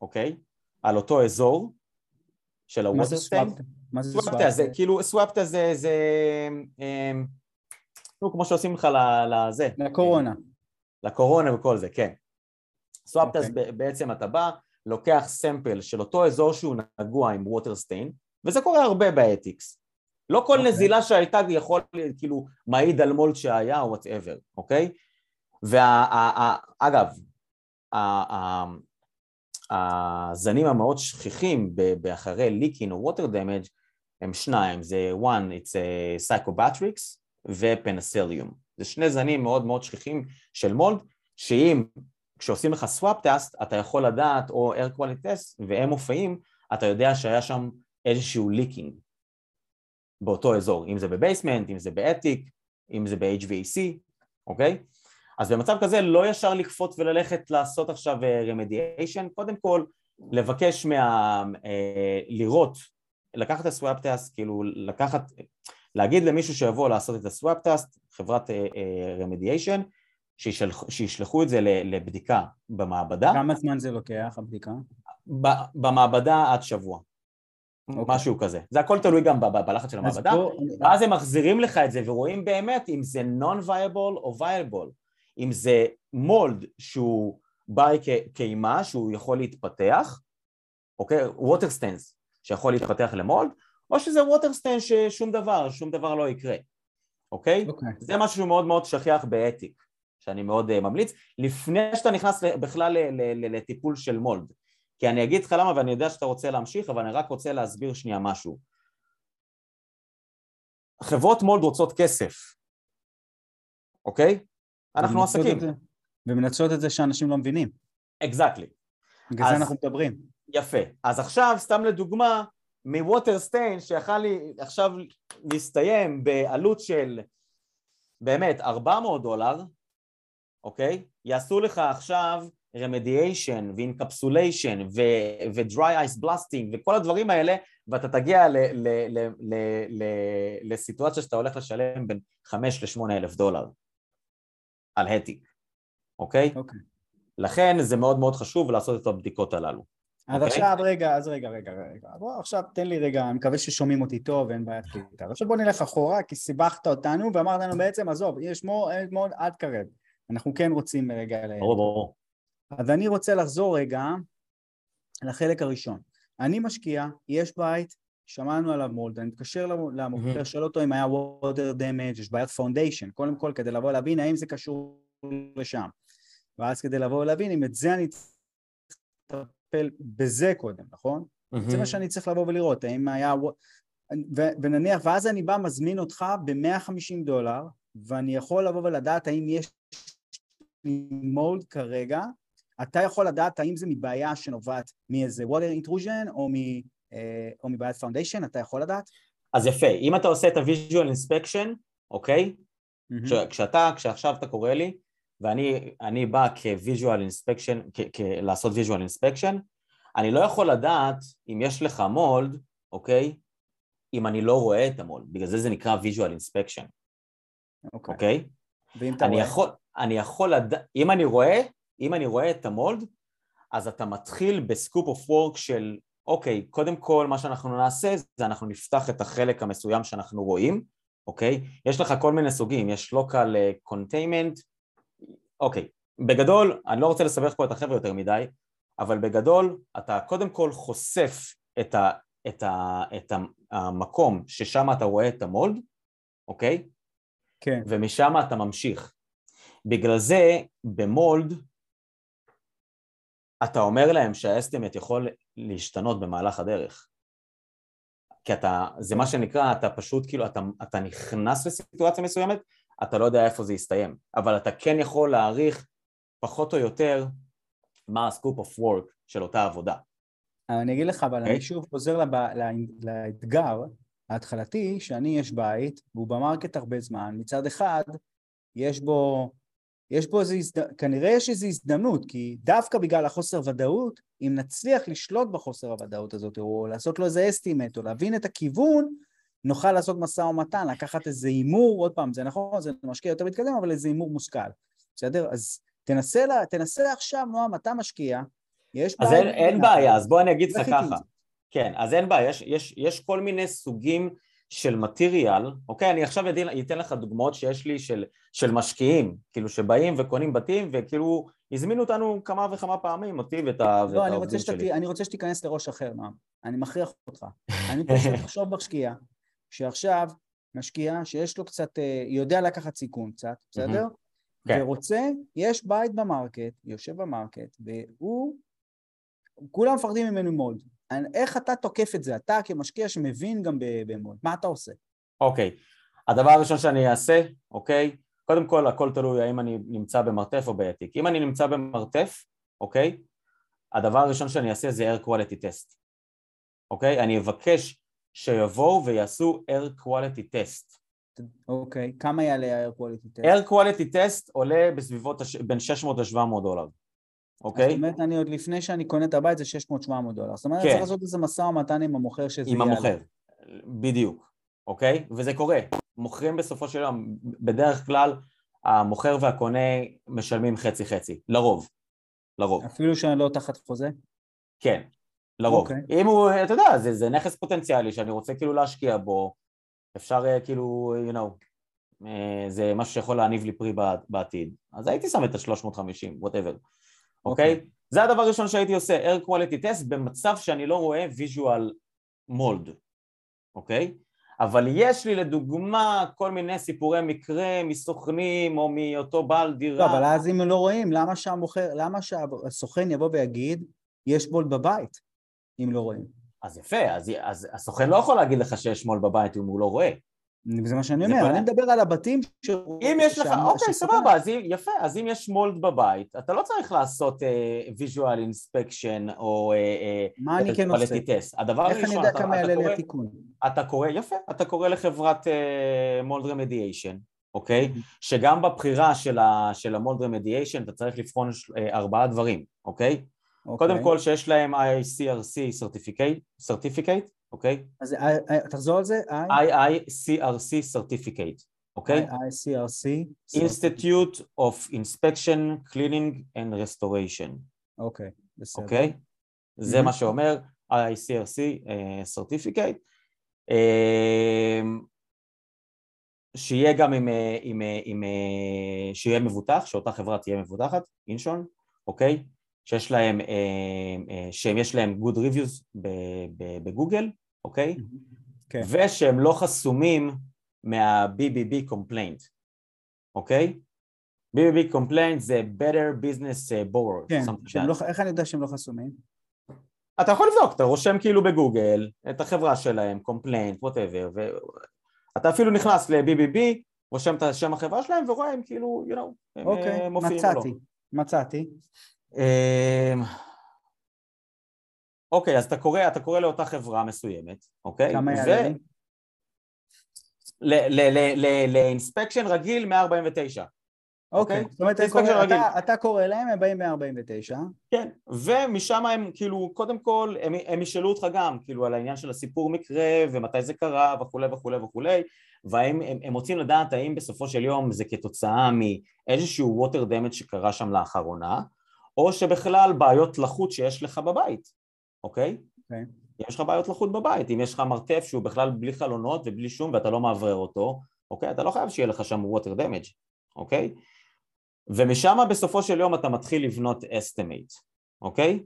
אוקיי? על אותו אזור של ה water stain. מה זה swab test? זה כאילו, swab test זה, זה, נו, כמו שעושים לך לזה. לקורונה. לקורונה וכל זה, כן. swab test okay. בעצם אתה בא, לוקח sample של אותו אזור שהוא נגוע עם water stain, וזה קורה הרבה ב attics. לא כל okay. אוקיי. נזילה שהייתה יכול, כאילו, מעיד על mold שהיה או whatever, אוקיי? ואגב, הזנים המאוד שכיחים באחרי leaking או water damage הם שניים, זה one, it's Stachybotrys ו Penicillium. זה שני זנים מאוד מאוד שכיחים של mold, שאם כשעושים לך swab test אתה יכול לדעת, או air quality test, והם מופיעים, אתה יודע שהיה שם איזשהו leaking באותו אזור, אם זה ב basement, אם זה ב attic, אם זה ב-HVAC, אוקיי? אז במצב כזה לא ישר לקפוץ וללכת לעשות עכשיו remediation, קודם כל לבקש מה... אה, לראות, לקחת את ה swab test, כאילו לקחת, להגיד למישהו שיבוא לעשות את הסוואפ טסט, חברת רמדיאשן, uh, שישלח, שישלחו את זה לבדיקה במעבדה. כמה זמן זה לוקח, הבדיקה? במעבדה עד שבוע. Okay. אוקיי. משהו כזה. זה הכל תלוי גם בלחץ של המעבדה, פה... ואז הם מחזירים לך את זה ורואים באמת אם זה non-viable או viable, אם זה מולד שהוא בא כקיימה, שהוא יכול להתפתח, אוקיי? water stains שיכול להתפתח למולד, או שזה water stain ששום דבר, שום דבר לא יקרה, אוקיי? אוקיי. זה משהו מאוד מאוד שכיח באתיק. שאני מאוד uh, ממליץ, לפני שאתה נכנס בכלל לטיפול של מולד. כי אני אגיד לך למה ואני יודע שאתה רוצה להמשיך, אבל אני רק רוצה להסביר שנייה משהו. חברות מולד רוצות כסף, אוקיי? אנחנו עסקים. ומנצלות את זה שאנשים לא מבינים. אקזקטלי. Exactly. בגלל זה אנחנו מדברים. יפה. אז עכשיו, סתם לדוגמה, מווטר סטיין שיכל לי עכשיו להסתיים בעלות של באמת 400 דולר, אוקיי? יעשו לך עכשיו רמדיאשן ואינקפסוליישן ו-dry ice blasting וכל הדברים האלה ואתה תגיע לסיטואציה שאתה הולך לשלם בין 5 ל-8 אלף דולר על ה attic, אוקיי? אוקיי. לכן זה מאוד מאוד חשוב לעשות את הבדיקות הללו. אז okay. אוקיי? עכשיו רגע, אז רגע, רגע, רגע, בוא עכשיו תן לי רגע, אני מקווה ששומעים אותי טוב, אין בעיית קליטה. עכשיו בוא נלך אחורה, כי סיבכת אותנו ואמרת לנו בעצם, עזוב, יש מאוד עד קרב. אנחנו כן רוצים רגע... ברור, ברור. אז אני רוצה לחזור רגע לחלק הראשון. אני משקיע, יש בית, שמענו עליו mold, אני מתקשר למוכר, שואל אותו אם היה water damage, יש בעיית foundation, קודם כל כדי לבוא להבין האם זה קשור לשם. ואז כדי לבוא ולהבין אם את זה אני צריך לטפל בזה קודם, נכון? זה מה שאני צריך לבוא ולראות, האם היה... ונניח, ואז אני בא מזמין אותך ב-150 דולר, ואני יכול לבוא ולדעת האם יש מולד כרגע, אתה יכול לדעת האם זה מבעיה שנובעת מאיזה water intrusion או, מ, או מבעיית foundation, אתה יכול לדעת? אז יפה, אם אתה עושה את ה-visual inspection, אוקיי? Mm-hmm. כש, כשאתה, כשעכשיו אתה קורא לי, ואני בא כ-visual inspection, כ, כ, לעשות visual inspection, אני לא יכול לדעת אם יש לך מולד, אוקיי? אם אני לא רואה את המולד, בגלל זה זה נקרא visual inspection, אוקיי? אוקיי? ואם אתה רואה? יכול, אני יכול לדעת, אם אני רואה, אם אני רואה את המולד, אז אתה מתחיל בסקופ אוף וורק של אוקיי, קודם כל מה שאנחנו נעשה זה אנחנו נפתח את החלק המסוים שאנחנו רואים, אוקיי? יש לך כל מיני סוגים, יש local containment, אוקיי, בגדול, אני לא רוצה לסבך פה את החבר'ה יותר מדי, אבל בגדול אתה קודם כל חושף את, ה, את, ה, את המקום ששם אתה רואה את המולד, אוקיי? כן. ומשם אתה ממשיך. בגלל זה במולד אתה אומר להם שהאסטימט יכול להשתנות במהלך הדרך. כי אתה, זה מה שנקרא, אתה פשוט כאילו, אתה, אתה נכנס לסיטואציה מסוימת, אתה לא יודע איפה זה יסתיים, אבל אתה כן יכול להעריך פחות או יותר מה ה scope of work של אותה עבודה. אני אגיד לך, אבל okay. אני אוקיי? שוב חוזר לב... לאתגר ההתחלתי, שאני יש בית, והוא ב market הרבה זמן, מצד אחד, יש בו יש פה איזה, הזד... כנראה יש איזו הזדמנות, כי דווקא בגלל החוסר ודאות, אם נצליח לשלוט בחוסר הוודאות הזאת, או לעשות לו איזה estimate, או להבין את הכיוון, נוכל לעשות משא ומתן, לקחת איזה הימור, עוד פעם, זה נכון, זה משקיע יותר מתקדם, אבל איזה הימור מושכל, בסדר? אז תנסה, לה, תנסה עכשיו, נועם, אתה משקיע, יש בעיה... אז אין, אין בעיה, אז בוא אני אגיד לך ככה. כן, אז אין בעיה, יש, יש, יש כל מיני סוגים של מטריאל, אוקיי? אני עכשיו אתן לך דוגמאות שיש לי של, של משקיעים, כאילו שבאים וקונים בתים וכאילו הזמינו אותנו כמה וכמה פעמים, אותי ואת, לא, ואת העובדים שלי. לא, אני רוצה שתיכנס לראש אחר, נועם. אני מכריח אותך. אני פשוט לחשוב משקיע, שעכשיו משקיע שיש לו קצת, אה, יודע לקחת סיכון קצת, בסדר? כן. ורוצה, יש בית ב market, יושב ב market, והוא, כולם מפחדים ממנו מאוד. איך אתה תוקף את זה? אתה כמשקיע שמבין גם ב mold, מה אתה עושה? אוקיי, okay. הדבר הראשון שאני אעשה, אוקיי, okay, קודם כל הכל תלוי האם אני נמצא במרתף או ב attic. אם אני נמצא במרתף, אוקיי, okay, הדבר הראשון שאני אעשה זה air quality test, אוקיי? Okay? אני אבקש שיבואו ויעשו air quality test. אוקיי, okay. כמה יעלה ה-air quality test? air quality test עולה בסביבות הש... בין 600 ל-700 דולר. אוקיי? זאת אומרת, אני עוד לפני שאני קונה את הבית זה 600-700 דולר. זאת אומרת, כן. צריך לעשות איזה משא ומתן עם המוכר שזה יעלה. עם המוכר, בדיוק, אוקיי? וזה קורה. מוכרים בסופו של יום, בדרך כלל המוכר והקונה משלמים חצי-חצי, לרוב, לרוב. אפילו שאני לא תחת חוזה? כן, לרוב. אוקיי. אם הוא, אתה יודע, זה, זה נכס פוטנציאלי שאני רוצה כאילו להשקיע בו, אפשר אה, כאילו, you know, אה, זה משהו שיכול להניב לי פרי בעתיד, אז הייתי שם את ה-350, whatever. אוקיי? Okay. זה הדבר הראשון שהייתי עושה, air quality test במצב שאני לא רואה visual mold, אוקיי? אבל יש לי לדוגמה כל מיני סיפורי מקרה מסוכנים או מאותו בעל דירה. לא, אבל אז אם לא רואים, למה שהמוכר, למה שהסוכן יבוא ויגיד, יש מולד בבית, אם לא רואים? אז יפה, אז, אז הסוכן לא יכול להגיד לך שיש מולד בבית אם הוא לא רואה. זה מה שאני אומר, אני מדבר על הבתים ש... אם יש לך, אוקיי, סבבה, אז יפה, אז אם יש מולד בבית, אתה לא צריך לעשות visual inspection או... מה אני כן עושה? הדבר הראשון, איך אני יודע כמה יעלה לי התיקון? אתה קורא, יפה, אתה קורא לחברת מולד רמדיאשן, אוקיי? שגם בבחירה של המולד רמדיאשן אתה צריך לבחון ארבעה דברים, אוקיי? קודם כל שיש להם ICRC certificate, אוקיי? אז אה, אה, תחזור על זה, IICRC certificate, אוקיי? IICRC? Institute of Inspection, Cleaning and Restoration. אוקיי, בסדר. אוקיי? זה מה שאומר IICRC אה, certificate. שיהיה גם עם, עם, עם, שיהיה מבוטח, שאותה חברה תהיה מבוטחת, אינשון, אוקיי? שיש להם, שיש להם good reviews בגוגל, אוקיי? כן. ושהם לא חסומים מה-BBB complaint, אוקיי? BBB complaint זה better business uh, borrower. כן, לא, איך אני יודע שהם לא חסומים? אתה יכול לבדוק, אתה רושם כאילו בגוגל את החברה שלהם, complaint, whatever, ואתה אפילו נכנס ל-BBB, רושם את השם החברה שלהם ורואה אם כאילו, you know, הם אוקיי, מופיעים מצאתי, או לא. מצאתי, מצאתי. אוקיי, אז אתה קורא, אתה קורא לאותה חברה מסוימת, אוקיי? כמה יעלה לי? לאינספקשן רגיל 149. אוקיי, זאת אומרת, אתה, קורא להם, הם באים 149. כן, ומשם הם כאילו, קודם כל, הם, הם ישאלו אותך גם, כאילו, על העניין של הסיפור מקרה, ומתי זה קרה, וכולי וכולי וכולי, והאם הם, הם רוצים לדעת האם בסופו של יום זה כתוצאה מאיזשהו water damage שקרה שם לאחרונה, או שבכלל בעיות לחות שיש לך בבית. אוקיי? אוקיי. אם יש לך בעיות לחות בבית, אם יש לך מרתף שהוא בכלל בלי חלונות ובלי שום ואתה לא מאוורר אותו, אוקיי? אתה לא חייב שיהיה לך שם water damage, אוקיי? ומשם בסופו של יום אתה מתחיל לבנות estimate, אוקיי?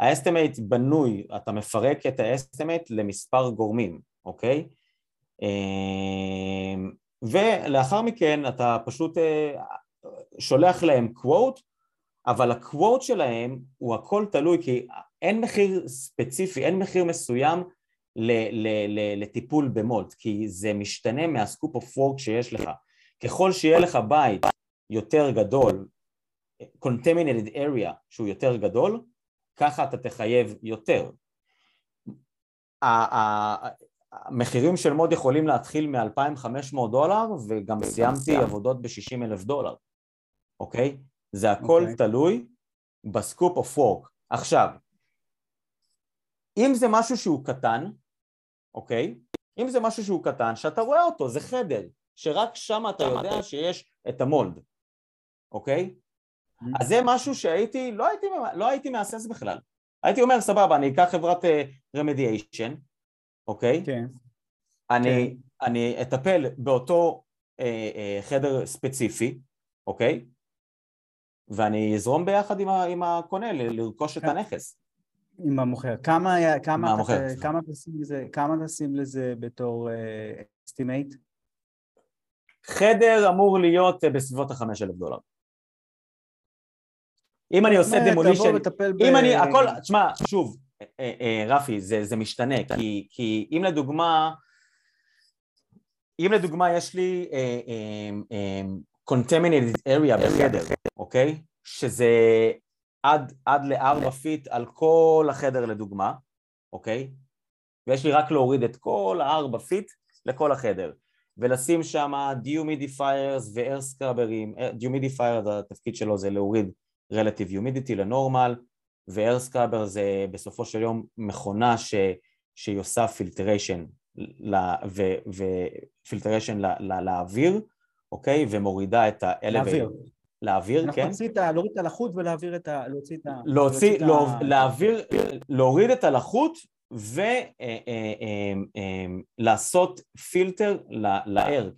ה estimate בנוי, אתה מפרק את ה estimate למספר גורמים, אוקיי? ולאחר מכן אתה פשוט שולח להם quote, אבל ה quote שלהם הוא הכל תלוי כי אין מחיר ספציפי, אין מחיר מסוים לטיפול ב mold, כי זה משתנה מה scope of work שיש לך. ככל שיהיה לך בית יותר גדול, contaminated area שהוא יותר גדול, ככה אתה תחייב יותר. המחירים של mold יכולים להתחיל מ-2,500 דולר וגם סיימתי עבודות ב-60 אלף דולר, אוקיי? זה הכל okay. אוקיי. תלוי ב scope of work. עכשיו, אם זה משהו שהוא קטן, אוקיי? אם זה משהו שהוא קטן, שאתה רואה אותו, זה חדר, שרק שם אתה יודע שיש את המולד, אוקיי? Mm-hmm. אז זה משהו שהייתי, לא הייתי, לא הייתי מהסס בכלל. הייתי אומר, סבבה, אני אקח חברת רמדיאשן, uh, אוקיי? כן. אני, כן. אני אטפל באותו uh, uh, חדר ספציפי, אוקיי? ואני אזרום ביחד עם, ה, עם הקונה לרכוש את כן. הנכס. עם המוכר. כמה, כמה, המוכר. כמה, תשים לזה, כמה תשים לזה בתור estimate? Uh, חדר אמור להיות בסביבות החמש אלף דולר. אם אני עושה demolition, אם אני, הכל, תשמע, שוב, אה, אה, רפי, זה, זה משתנה, כי, כי אם לדוגמה, אם לדוגמה יש לי אה, contaminated area בחדר, אוקיי? שזה עד, עד לארבע feet על כל החדר לדוגמה, אוקיי? ויש לי רק להוריד את כל הארבע feet לכל החדר, ולשים שם dehumidifiers ו air scrubber ים, dehumidifier התפקיד שלו זה להוריד relative humidity לנורמל, ו air scrubber זה בסופו של יום מכונה ש, שהיא עושה filtration ו filtration לאוויר, אוקיי? ומורידה את האלווייט. לאוויר, כן. את ה... להוריד את הלחות ולהעביר את ה... להוציא את ה... להוציא, לא, להעביר, להוריד את הלחות ולעשות filter ל air,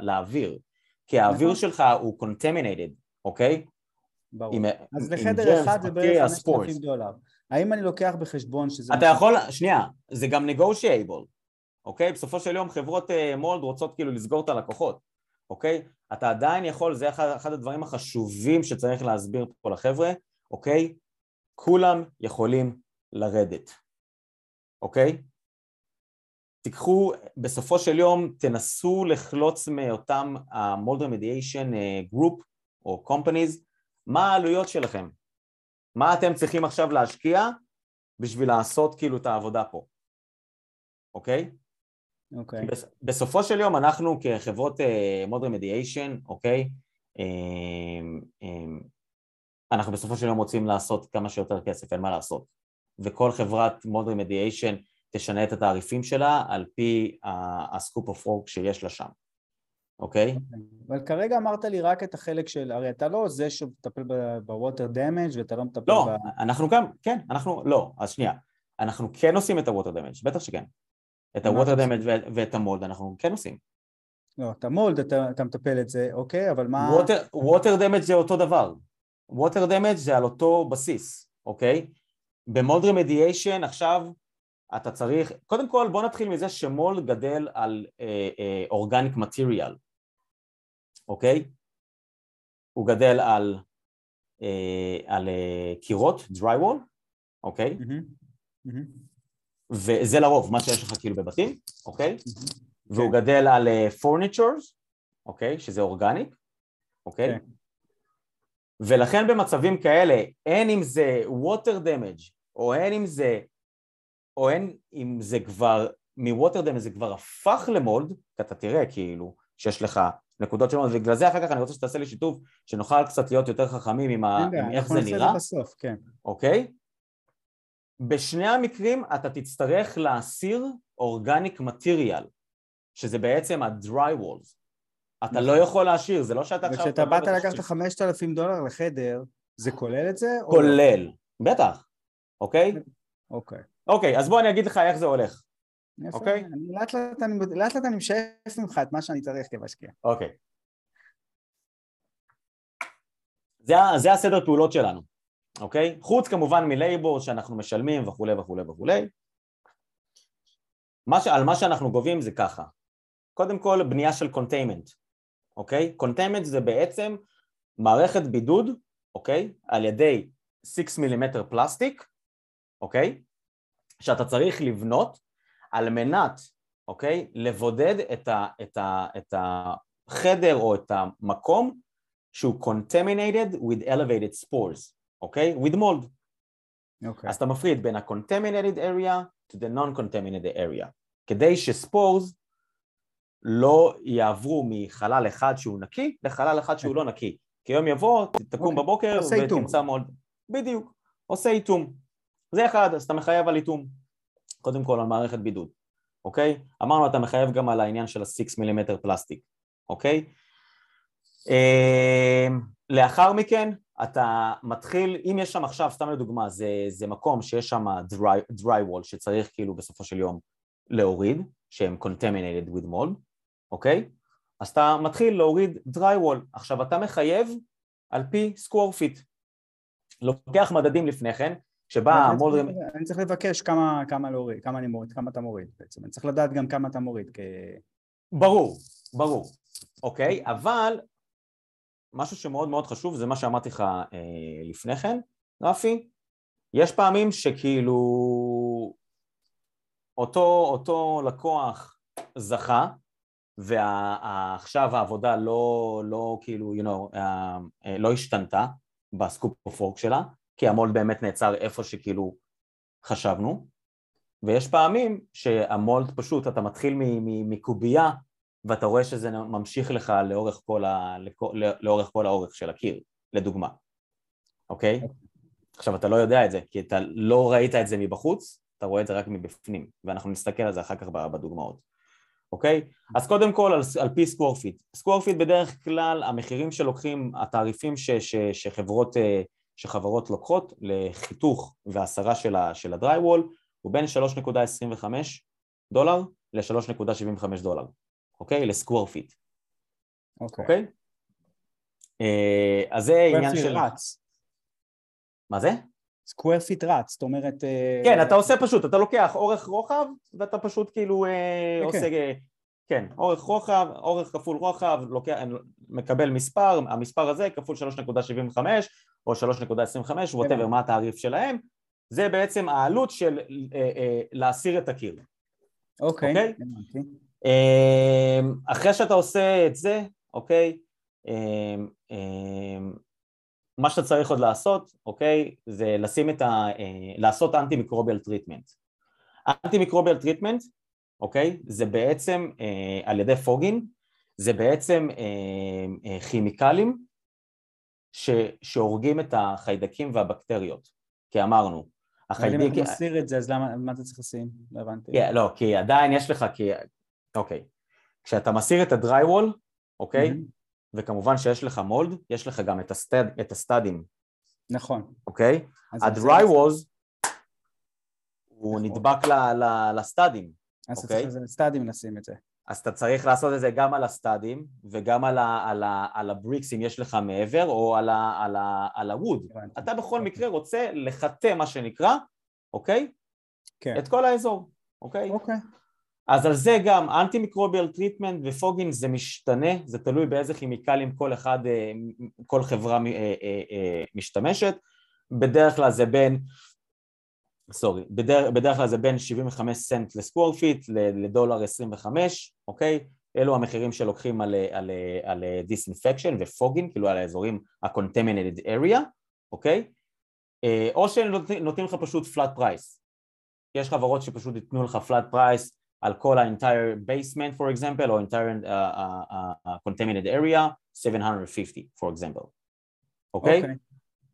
לאוויר. כי האוויר נכון. שלך הוא contaminated, אוקיי? ברור. אז לחדר אחד זה בערך 5,000 דולר. האם אני לוקח בחשבון שזה... אתה יכול, שנייה, זה גם negotiable, אוקיי? בסופו של יום חברות מולד רוצות כאילו לסגור את הלקוחות, אוקיי? אתה עדיין יכול, זה אחד, אחד הדברים החשובים שצריך להסביר פה לחבר'ה, אוקיי? כולם יכולים לרדת, אוקיי? תיקחו, בסופו של יום תנסו לחלוץ מאותם ה-Mold Remediation Group או Companies מה העלויות שלכם? מה אתם צריכים עכשיו להשקיע בשביל לעשות כאילו את העבודה פה, אוקיי? אוקיי. בסופו של יום אנחנו כחברות mold uh, remediation, אוקיי? Um, um, אנחנו בסופו של יום רוצים לעשות כמה שיותר כסף, אין מה לעשות. וכל חברת mold remediation תשנה את התעריפים שלה על פי ה scope of work שיש לה שם. אוקיי? אבל כרגע אמרת לי רק את החלק של, הרי אתה לא זה שמטפל ב water damage ואתה לא מטפל לא, ב... לא, אנחנו גם, כן, אנחנו, לא, אז שנייה, אנחנו כן עושים את ה water damage, בטח שכן. את ה water damage ואת ה mold אנחנו כן עושים. לא, את ה mold אתה, אתה מטפל את זה, אוקיי, אבל מה... water damage זה אותו דבר. water damage זה על אותו בסיס, אוקיי? ב mold remediation עכשיו אתה צריך, קודם כל בוא נתחיל מזה ש mold גדל על organic uh, material, uh, אוקיי? הוא גדל על, אה, על אה, קירות, drywall, אוקיי? Mm-hmm. Mm-hmm. וזה לרוב מה שיש לך כאילו בבתים, אוקיי? Mm-hmm. והוא. גדל על פורניצ'ורס, uh, אוקיי? שזה אורגניק, אוקיי? Okay. ולכן במצבים כאלה, אין אם זה water damage, או אין אם זה, או אין אם זה כבר, מווטר דמג' זה כבר הפך למולד, כי אתה תראה כאילו שיש לך נקודות שונות, ובגלל זה אחר כך אני רוצה שתעשה לי שיתוף, שנוכל קצת להיות יותר חכמים עם, ה... עם איך זה נראה. אנחנו נעשה את זה בסוף, כן. אוקיי? בשני המקרים אתה תצטרך להסיר אורגניק מטריאל, שזה בעצם ה-dry walls. אתה לא נכון. יכול להשאיר, זה לא שאתה עכשיו... וכשאתה באת לקחת 5,000 דולר לחדר, זה כולל את זה? כולל, או... בטח, אוקיי? אוקיי. אוקיי, אז בוא אני אגיד לך איך זה הולך. יפה, אוקיי? לאט לאט אני, לאט לאט אני משאף ממך את מה שאני צריך כמשקיע. אוקיי. זה, זה הסדר פעולות שלנו, אוקיי? חוץ כמובן מ labor שאנחנו משלמים וכולי וכולי וכולי. מה ש... על מה שאנחנו גובים זה ככה. קודם כל, בנייה של containment, אוקיי? containment זה בעצם מערכת בידוד, אוקיי? על ידי 6 מילימטר פלסטיק, אוקיי? שאתה צריך לבנות על מנת, אוקיי? לבודד את, ה, את, ה, את החדר או את המקום שהוא contaminated with elevated spores, אוקיי? with mold. אוקיי. אז אתה מפריד בין ה-contaminated area to the non-contaminated area, כדי שספורס לא יעברו מחלל אחד שהוא נקי לחלל אחד שהוא לא נקי. כי יום יבוא, תקום אוקיי. בבוקר ותמצא מולד. בדיוק, עושה איתום. זה אחד, אז אתה מחייב על איתום. קודם כל על מערכת בידוד, אוקיי? אמרנו אתה מחייב גם על העניין של ה-6 מילימטר פלסטיק, אוקיי? אה, לאחר מכן אתה מתחיל, אם יש שם עכשיו, סתם לדוגמה, זה, זה מקום שיש שם dry, dry wall שצריך כאילו בסופו של יום להוריד, שהם contaminated with mold, אוקיי? אז אתה מתחיל להוריד dry wall. עכשיו אתה מחייב על פי square feet. לוקח מדדים לפני כן, שבה המולדרים... אני צריך לבקש כמה, כמה להוריד, כמה אני מוריד, כמה אתה מוריד בעצם. אני צריך לדעת גם כמה אתה מוריד. כ... ברור, ברור, אוקיי? אבל משהו שמאוד מאוד חשוב זה מה שאמרתי לך אה, לפני כן, רפי, יש פעמים שכאילו אותו, אותו לקוח זכה ועכשיו העבודה לא, לא כאילו, you know, אה, אה, לא השתנתה בסקופ אוף וורק שלה, כי המולד באמת נעצר איפה שכאילו חשבנו, ויש פעמים שהמולד פשוט, אתה מתחיל מקובייה ואתה רואה שזה ממשיך לך לאורך כל, ה... לאורך כל האורך של הקיר, לדוגמה, אוקיי? עכשיו אתה לא יודע את זה, כי אתה לא ראית את זה מבחוץ, אתה רואה את זה רק מבפנים, ואנחנו נסתכל על זה אחר כך בדוגמאות, אוקיי? אז קודם כל על, על פי square feet. square feet בדרך כלל המחירים שלוקחים, התעריפים ש, ש, שחברות, אה, שחברות לוקחות לחיתוך והסרה של, ה, של ה drywall הוא בין 3.25 דולר ל-3.75 דולר. אוקיי? ל square feet. אוקיי? אוקיי? אה, אז זה עניין של... רץ. מה זה? square feet רץ, זאת אומרת... אה, כן, אתה עושה פשוט, אתה לוקח אורך רוחב ואתה פשוט כאילו אה, כן, עושה... כן. כן, אורך רוחב, אורך כפול רוחב, לוקח, מקבל מספר, המספר הזה כפול 3.75 או 3.25, whatever מה התעריף שלהם, זה בעצם העלות של אה, אה, להסיר את הקיר. אוקיי, אוקיי? אמ, אחרי שאתה עושה את זה, אוקיי, אמ, אמ, מה שאתה צריך עוד לעשות, אוקיי, זה לשים את ה... אה, לעשות anti microbial treatment. anti microbial treatment, אוקיי, זה בעצם אה, על ידי fogging, זה בעצם אה, כימיקלים ש, שהורגים את החיידקים והבקטריות, כי אמרנו, החיידק... אם אתה מסיר את זה, אז למה, מה אתה צריך לשים? לא הבנתי. Yeah, לא, כי עדיין יש לך, כי אוקיי. כשאתה מסיר את הדריי וול, אוקיי? Mm-hmm. וכמובן שיש לך מולד, יש לך גם את, הסטד, את הסטאדים. נכון. אוקיי? הדריי וולס הוא נכון. נדבק ל, ל, לסטאדים. אז אוקיי? אז לסטאדים נשים את זה. אז אתה צריך לעשות את זה גם על הסטאדים וגם על, ה, על, ה, על הבריקס אם יש לך מעבר או על, ה, על, ה, על הווד. אתה בכל אוקיי. מקרה רוצה לחטא מה שנקרא, אוקיי? כן. את כל האזור, אוקיי? אוקיי. אז על זה גם anti microbial treatment ו fogging זה משתנה, זה תלוי באיזה כימיקלים כל אחד, אה, כל חברה אה, אה, משתמשת, בדרך כלל זה בין, sorry, בדרך, בדרך כלל זה בין 75 סנט ל square feet לדולר 25, אוקיי? אלו המחירים שלוקחים על, על, על דיסאינפקשן ופוגין, כאילו על האזורים ה-contaminated area, אוקיי? או שהם נותנים לך פשוט flat price, יש חברות שפשוט ייתנו לך flat price על כל ה-entire basement for example או entire uh, uh, uh, uh, contaminated area 750 for example, אוקיי? Okay? Okay.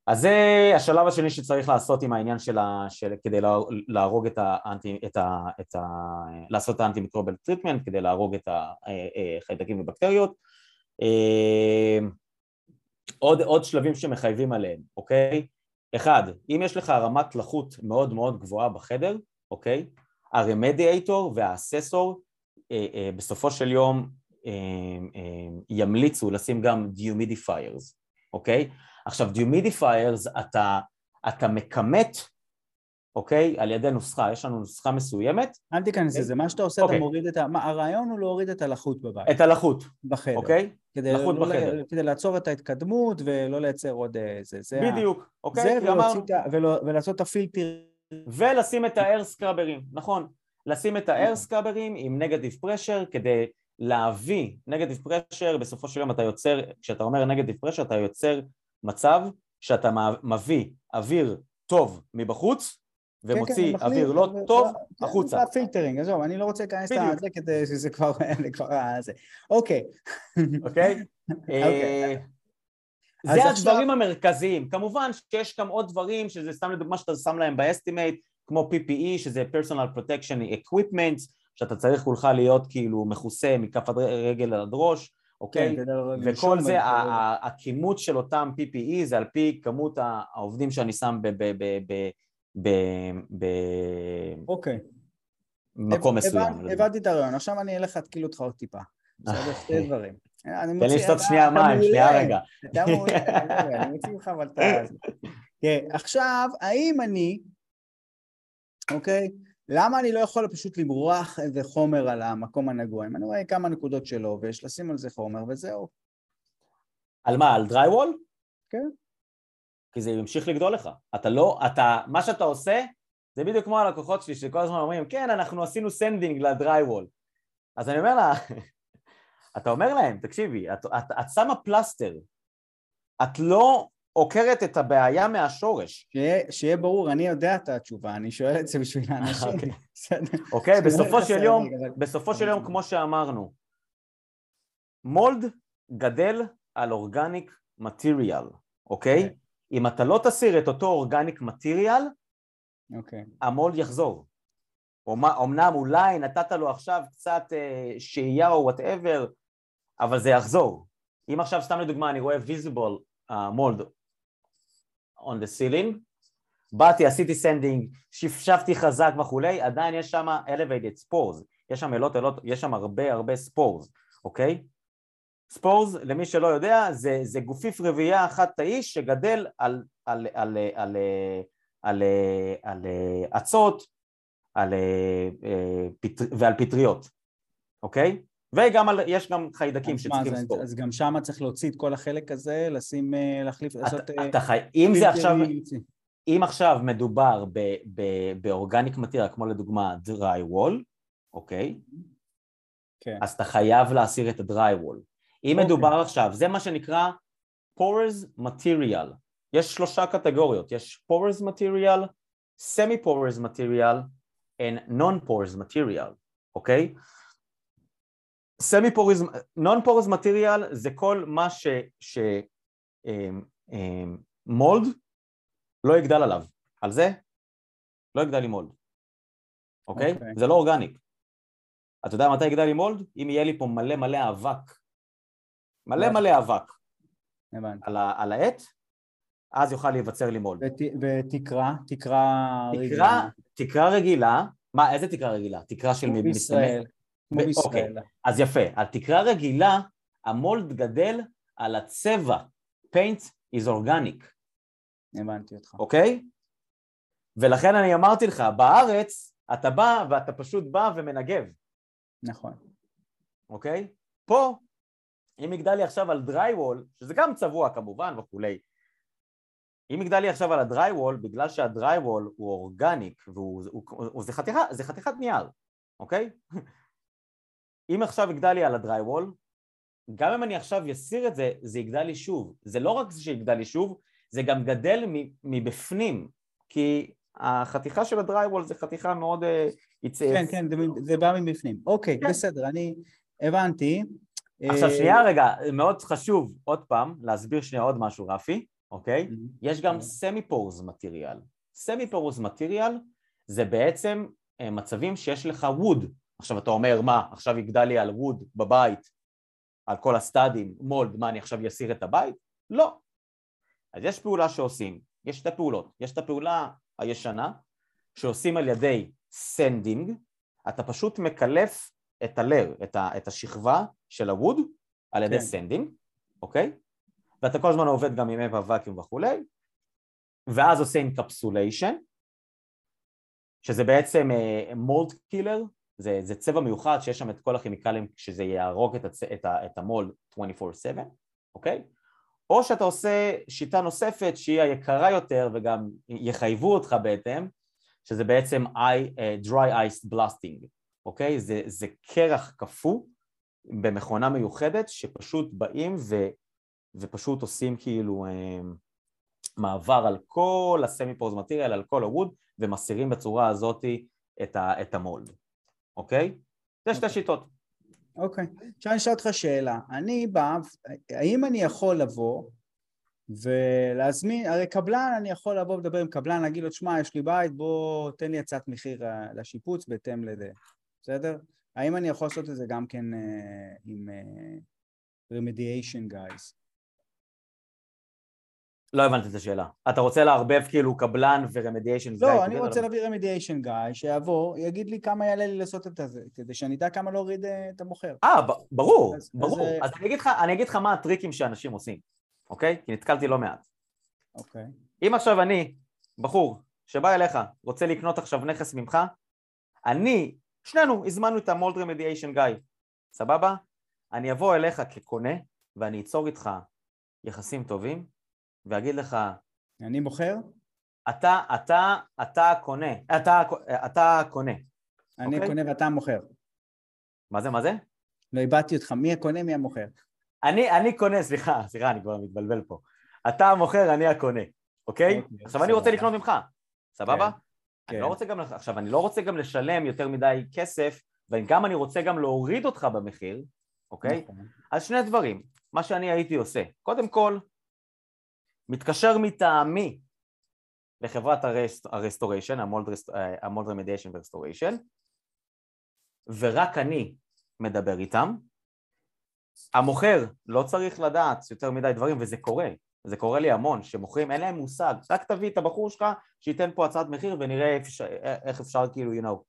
אז זה השלב השני שצריך לעשות עם העניין של, ה, של כדי לה, להרוג את האנטי, את ה, את ה, לעשות את ה anti microbial treatment כדי להרוג את החיידקים אה, אה, ובקטריות. אה, עוד, עוד שלבים שמחייבים עליהם, אוקיי? אחד, אם יש לך רמת לחות מאוד מאוד גבוהה בחדר, אוקיי? ה remediator וה assessor אה, אה, בסופו של יום אה, ימליצו לשים גם dehumidifiers, אוקיי? עכשיו dehumidifiers אתה, אתה מכמת, אוקיי? על ידי נוסחה, יש לנו נוסחה מסוימת. אל תיכנס לזה, מה שאתה עושה, אתה אוקיי. מוריד את ה... הרעיון הוא להוריד את הלחות בבית. את הלחות. בחדר. אוקיי? כדי לחות לא בחדר. כדי לעצור את ההתקדמות ולא לייצר עוד איזה... זה בדיוק, אוקיי? זה ולעשות את הפילטר. ולשים את האר סקראברים, נכון. לשים את האר סקראברים עם נגטיב פרשר כדי להביא נגטיב פרשר, בסופו של יום אתה יוצר, כשאתה אומר נגטיב פרשר אתה יוצר מצב שאתה מביא אוויר טוב מבחוץ ומוציא כן, כן, אוויר לא טוב החוצה. זה ה filtering, עזוב, אני לא רוצה להיכנס לזה כדי שזה כבר, כבר זה. אוקיי. אוקיי? אה, זה הדברים המרכזיים. כמובן שיש גם עוד דברים, שזה סתם לדוגמה שאתה שם להם ב estimate, כמו PPE, שזה Personal Protection Equipment, שאתה צריך כולך להיות כאילו מכוסה מכף רגל עד ראש, אוקיי? כן, וכל זה, הכימות של אותם PPE זה על פי כמות העובדים שאני שם אוקיי. במקום מסוים. הבנתי את הרעיון, עכשיו אני אלך להתקיל אותך עוד טיפה. בסדר, שתי דברים. תן לי לשתות שנייה מים, שנייה רגע. אתה מעולה, אני מוציא לך אבל את ה... כן, עכשיו, האם אני, אוקיי, למה אני לא יכול פשוט למרוח איזה חומר על המקום הנגוע? אם אני רואה כמה נקודות שלו ויש לשים על זה חומר וזהו. על מה? על drywall? כן. כי זה ימשיך לגדול לך. אתה לא, אתה, מה שאתה עושה, זה בדיוק כמו הלקוחות שלי שכל הזמן אומרים, כן, אנחנו עשינו sanding ל drywall. אז אני אומר לה, אתה אומר להם, תקשיבי, את, את, את שמה פלסטר, את לא עוקרת את הבעיה מהשורש. שיה, שיהיה ברור, אני יודע את התשובה, אני שואל את זה בשביל האנשים. אוקיי, אוקיי בסופו של יום, בסופו של יום, כמו שאמרנו, mold גדל על organic material, אוקיי? אם אתה לא תסיר את אותו organic material, ה mold יחזור. אמנם אולי נתת לו עכשיו קצת אה, שהייה או whatever, אבל זה יחזור. אם עכשיו סתם לדוגמה אני רואה visible uh, mold on the ceiling, באתי, עשיתי sanding, שפשפתי חזק וכולי, עדיין יש שם elevated spores, יש שם אלות אלות, יש שם הרבה הרבה ספורס, אוקיי? ספורס, למי שלא יודע, זה, זה גופיף רביעייה אחת תאיש שגדל על, על, על, על, על, על, על אצות על, ועל פטריות, אוקיי? וגם על, יש גם חיידקים שצריכים לספור. אז גם שם צריך להוציא את כל החלק הזה, לשים, אה, להחליף, לעשות... אתה חי... אם זה עכשיו... אם עכשיו מדובר באורגניק מטירה, כמו לדוגמה dry wall, אוקיי? כן. אז אתה חייב להסיר את ה-dry wall. אם אוקיי. מדובר עכשיו, זה מה שנקרא porous material. יש שלושה קטגוריות, יש porous material, semi-porous material and non-porous material, אוקיי? סמי פוריז, נון פורז מטריאל זה כל מה ש... ש אמ, אמ, לא יגדל עליו, על זה לא יגדל עם מולד, אוקיי? Okay. אוקיי. זה לא אורגניק. אתה יודע מתי יגדל עם מולד? אם יהיה לי פה מלא מלא אבק, מלא מלא אבק על, ה, על העט, אז יוכל להיווצר לי מולד. ות, ותקרה, תקרה רגילה. תקרה רגילה, מה, איזה תקרה רגילה? תקרה של בישראל. כמו בישראל. אוקיי, אז יפה. על תקרה רגילה, המולד גדל על הצבע. paint is organic. הבנתי אותך. אוקיי? ולכן אני אמרתי לך, בארץ אתה בא ואתה פשוט בא ומנגב. נכון. אוקיי? פה, אם יגדל לי עכשיו על drywall, שזה גם צבוע כמובן וכולי, אם יגדל לי עכשיו על הדרייוול, בגלל שהדרייוול הוא אורגניק וזה חתיכה, חתיכת נייר, אוקיי? אם עכשיו יגדל לי על הדרייוול, גם אם אני עכשיו אסיר את זה, זה יגדל לי שוב. זה לא רק שיגדל לי שוב, זה גם גדל מבפנים, כי החתיכה של הדרייוול זה חתיכה מאוד... אה, כן, כן, זה, זה בא מבפנים. אוקיי, כן. בסדר, אני הבנתי. עכשיו שנייה רגע, מאוד חשוב עוד פעם להסביר שנייה עוד משהו רפי, אוקיי? Mm-hmm. יש גם סמי פורס מטריאל. semi porous material זה בעצם אה, מצבים שיש לך wood, עכשיו אתה אומר מה, עכשיו יגדל לי על wood בבית, על כל ה studים, mold, מה אני עכשיו אסיר את הבית? לא. אז יש פעולה שעושים, יש שתי פעולות, יש את הפעולה הישנה שעושים על ידי sanding, אתה פשוט מקלף את ה layer, את, ה, את השכבה של ה wood על ידי כן. sanding, אוקיי? ואתה כל הזמן עובד גם עם אבא ואקיום וכולי, ואז עושה אינקפסוליישן, שזה בעצם מולד קילר, זה, זה צבע מיוחד שיש שם את כל הכימיקלים שזה יהרוג את, הצ... את, ה... את המולד 24/7, אוקיי? או שאתה עושה שיטה נוספת שהיא היקרה יותר וגם יחייבו אותך בהתאם, שזה בעצם I, uh, dry ice blasting, אוקיי? זה, זה קרח קפוא במכונה מיוחדת שפשוט באים ו, ופשוט עושים כאילו uh, מעבר על כל הסמי פורז מטריאל, על כל הווד ומסירים בצורה הזאת את, ה, את המולד, אוקיי? זה שתי אוקיי. שיטות. אוקיי. עכשיו אני אשאל אותך שאלה. אני בא, האם אני יכול לבוא ולהזמין, הרי קבלן, אני יכול לבוא ולדבר עם קבלן, להגיד לו, שמע, יש לי בית, בוא תן לי הצעת מחיר אה, לשיפוץ בהתאם לזה, בסדר? האם אני יכול לעשות את זה גם כן uh, עם uh, remediation guys? לא הבנתי את השאלה. אתה רוצה לערבב כאילו קבלן ורמדיאשן גיא? לא, אני רוצה להביא רמדיאשן גיא, שיבוא, יגיד לי כמה יעלה לי לעשות את זה, כדי שאני אדע כמה להוריד את המוכר. אה, ברור, ברור. אז אני אגיד לך מה הטריקים שאנשים עושים. אוקיי? כי נתקלתי לא מעט. אוקיי. אם עכשיו אני, בחור, שבא אליך, רוצה לקנות עכשיו נכס ממך, אני, שנינו הזמנו את המולד רמדיאשן גיא, סבבה? אני אבוא אליך כקונה ואני אצור איתך יחסים טובים ואגיד לך... אני מוכר? אתה, אתה, אתה קונה, אתה, אתה קונה. אני אוקיי? קונה ואתה מוכר. מה זה, מה זה? לא איבדתי אותך, מי הקונה, מי המוכר? אני, אני קונה, סליחה, סליחה, אני כבר מתבלבל פה. אתה המוכר, אני הקונה, אוקיי? אוקיי עכשיו אני רוצה לקנות ממך, סבבה? כן. אני לא רוצה גם, עכשיו אני לא רוצה גם לשלם יותר מדי כסף, וגם אני רוצה גם להוריד אותך במחיר, אוקיי? נכון. אז שני דברים, מה שאני הייתי עושה, קודם כל, מתקשר מטעמי לחברת ה restoration, ה mold remediation ו restoration, ורק אני מדבר איתם, המוכר לא צריך לדעת יותר מדי דברים וזה קורה, זה קורה לי המון, שמוכרים אין להם מושג, רק תביא את הבחור שלך שייתן פה הצעת מחיר ונראה איך, איך אפשר כאילו, you know,